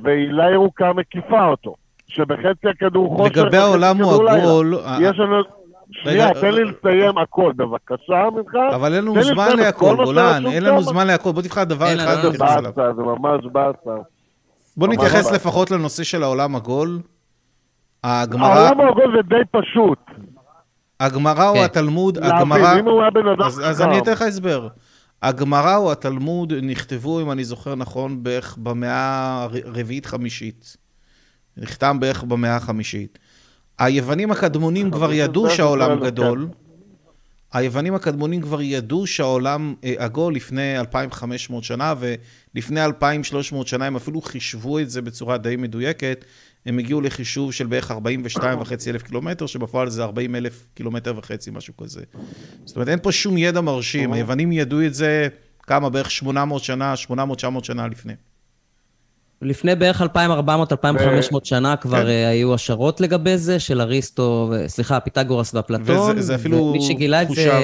והילה ירוקה מקיפה אותו, שבחצי הכדור חושך, לגבי העולם הוא. עגול, יש לנו... שנייה, רגע, תן לי לסיים הכל, בבקשה ממך. אבל אין לנו זמן להכל, גולן, אין לנו. זמן להכל. בוא תבחר דבר אין אחד לנו זה. באסה, זה ממש באסה. בוא נתייחס. לפחות לנושא של העולם עגול. הגמרא, העולם העגול זה די פשוט. הגמרא או כן. התלמוד, הגמרא... אז. אני אתן לך הסבר. הגמרא או התלמוד נכתבו, אם אני זוכר נכון, בערך במאה הרביעית-חמישית. נחתם בערך במאה החמישית. היוונים הקדמונים כבר ידעו שהעולם גדול. היוונים הקדמונים כבר ידעו שהעולם אה, עגול לפני 2,500 שנה, ולפני 2,300 שנה הם אפילו חישבו את זה בצורה די מדויקת. הם הגיעו לחישוב של בערך 42.5 אלף קילומטר, שבפועל זה 40 אלף קילומטר וחצי, משהו כזה. זאת אומרת, אין פה שום ידע מרשים. היוונים ידעו את זה כמה, בערך 800 שנה, 800-900 שנה לפני. לפני בערך 2,400-2,500 שנה כבר כן. אה, היו השערות לגבי זה, של אריסטו, סליחה, פיתגורס ואפלטון. וזה- זה אפילו ומי שגילה את זה...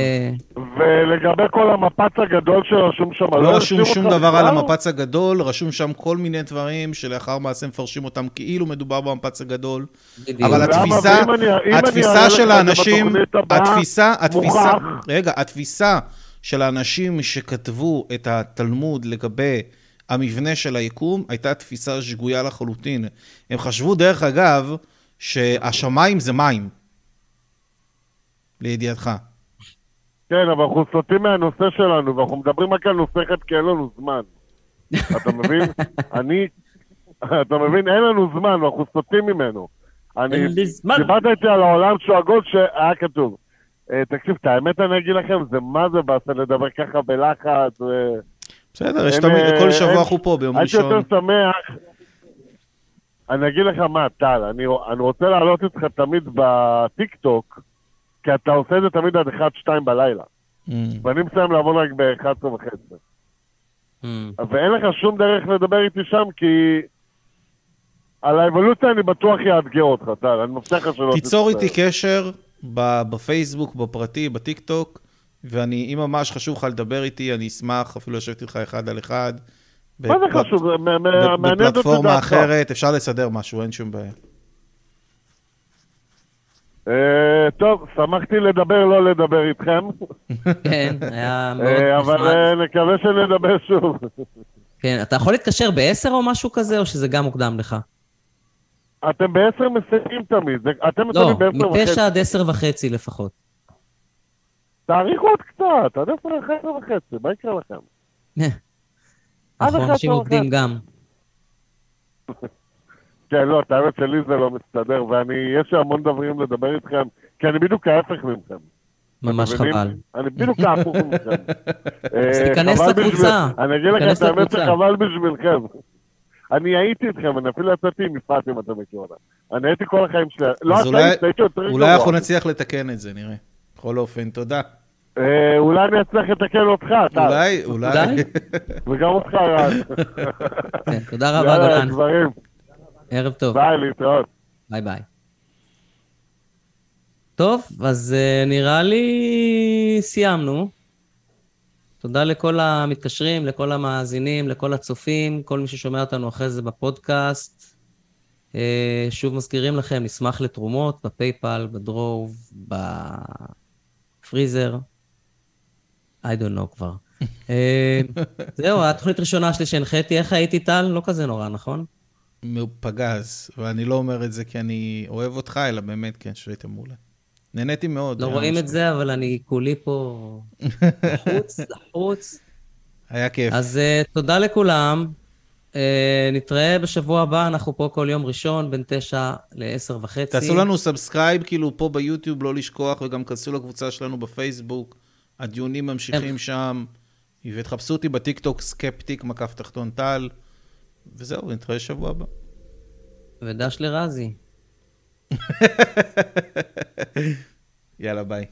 ולגבי כל המפץ הגדול שרשום שם, לא רשום ישאיר שום דבר על? המפץ הגדול, רשום שם כל מיני דברים שלאחר מעשה מפרשים אותם כאילו מדובר במפץ הגדול. בדיוק. אבל? התפיסה, התפיסה של האנשים, התפיסה, התפיסה. רגע, התפיסה של האנשים שכתבו את התלמוד לגבי המבנה של היקום, הייתה תפיסה שגויה לחלוטין. הם חשבו, דרך אגב, שהשמיים זה מים. לידיעתך. כן, אבל אנחנו סוטים מהנושא שלנו, ואנחנו מדברים רק על נושא אחד כי אין לנו זמן. אתה מבין? אני... אתה מבין? אין לנו זמן, ואנחנו סוטים ממנו. אני... אין לי זמן. דיברת איתי על העולם שהוא עגול שהיה כתוב. אה, תקשיב, את האמת אני אגיד לכם, זה מה זה באסה לדבר ככה בלחץ. בסדר, יש תמיד, אה, כל שבוע אנחנו פה ביום הייתי ראשון. יותר שמח. אני אגיד לך מה, טל, אני, אני רוצה להעלות אותך תמיד בטיק-טוק, כי אתה עושה את זה תמיד עד 1-2 בלילה. אממ. ואני מסיים לעבוד רק ב-11 וחצי. אממ. ואין לך שום דרך לדבר איתי שם, כי על האבולוציה אני בטוח יאתגר אותך, טל, אני מבטיח לך שלא תיצור. איתי קשר ב- בפייסבוק, בפרטי, בטיקטוק, ואני, אם ממש חשוב לך לדבר איתי, אני אשמח אפילו לשבת איתך אחד על אחד. מה זה בפלט- חשוב? זה בפלטפורמה. אחרת, אפשר לסדר משהו, אין שום בעיה. אה, טוב, שמחתי לדבר, לא לדבר איתכם, כן, היה מאוד אה, אבל נחמד. אה, נקווה שנדבר שוב. כן, אתה יכול להתקשר בעשר או משהו כזה, או שזה גם מוקדם לך? אתם בעשר מסיימים תמיד, אתם לא, מסיימים בעשר וחצי. מתשע עד עשר וחצי לפחות. תאריכו עוד קצת, עד עשר וחצי וחצי, מה יקרה לכם? אחת אנשים עובדים. גם. כן, לא, את האמת שלי זה לא מסתדר, ואני, יש לי המון דברים לדבר איתכם, כי אני בדיוק ההפך מכם. ממש? חבל. אני בדיוק ההפוך מכם. אז אה, תיכנס לקבוצה. אני אגיד לכם את האמת. שחבל בשבילכם. אני הייתי איתכם, אני אפילו יצאתי עם יפעת אם אתם מכירים אותה. אני הייתי כל החיים שלי. לא, אז אתה אולי- היית, הייתי יותר אולי גרוע. אנחנו נצליח לתקן את זה, נראה. בכל אופן, תודה. אה, אולי אני אצליח לתקן אותך, אתה. אולי, אולי. וגם אותך, רן. כן, תודה רבה, גולן. דברים. ערב טוב. ביי, להתראות. ביי ביי. טוב, אז אה, נראה לי סיימנו. תודה לכל המתקשרים, לכל המאזינים, לכל הצופים, כל מי ששומע אותנו אחרי זה בפודקאסט. אה, שוב מזכירים לכם, נשמח לתרומות בפייפל, בדרוב, בפריזר. I don't know כבר. uh, זהו, התוכנית הראשונה שלי שהנחיתי, איך הייתי טל? לא כזה נורא, נכון? פגז, ואני לא אומר את זה כי אני אוהב אותך, אלא באמת, כן, שהיית מעולה. נהניתי מאוד. לא היה רואים את זה, אבל אני כולי פה לחוץ, לחוץ. היה כיף. אז uh, תודה לכולם. אה, נתראה בשבוע הבא, אנחנו פה כל יום ראשון, בין תשע לעשר וחצי. תעשו לנו subscribe, כאילו, פה ביוטיוב, לא לשכוח, וגם כנסו לקבוצה שלנו בפייסבוק. הדיונים ממשיכים שם. ותחפשו אותי בטיקטוק, skeptic, מקף תחתון טל. וזהו, נתראה שבוע הבא. ודש לרזי. יאללה, ביי.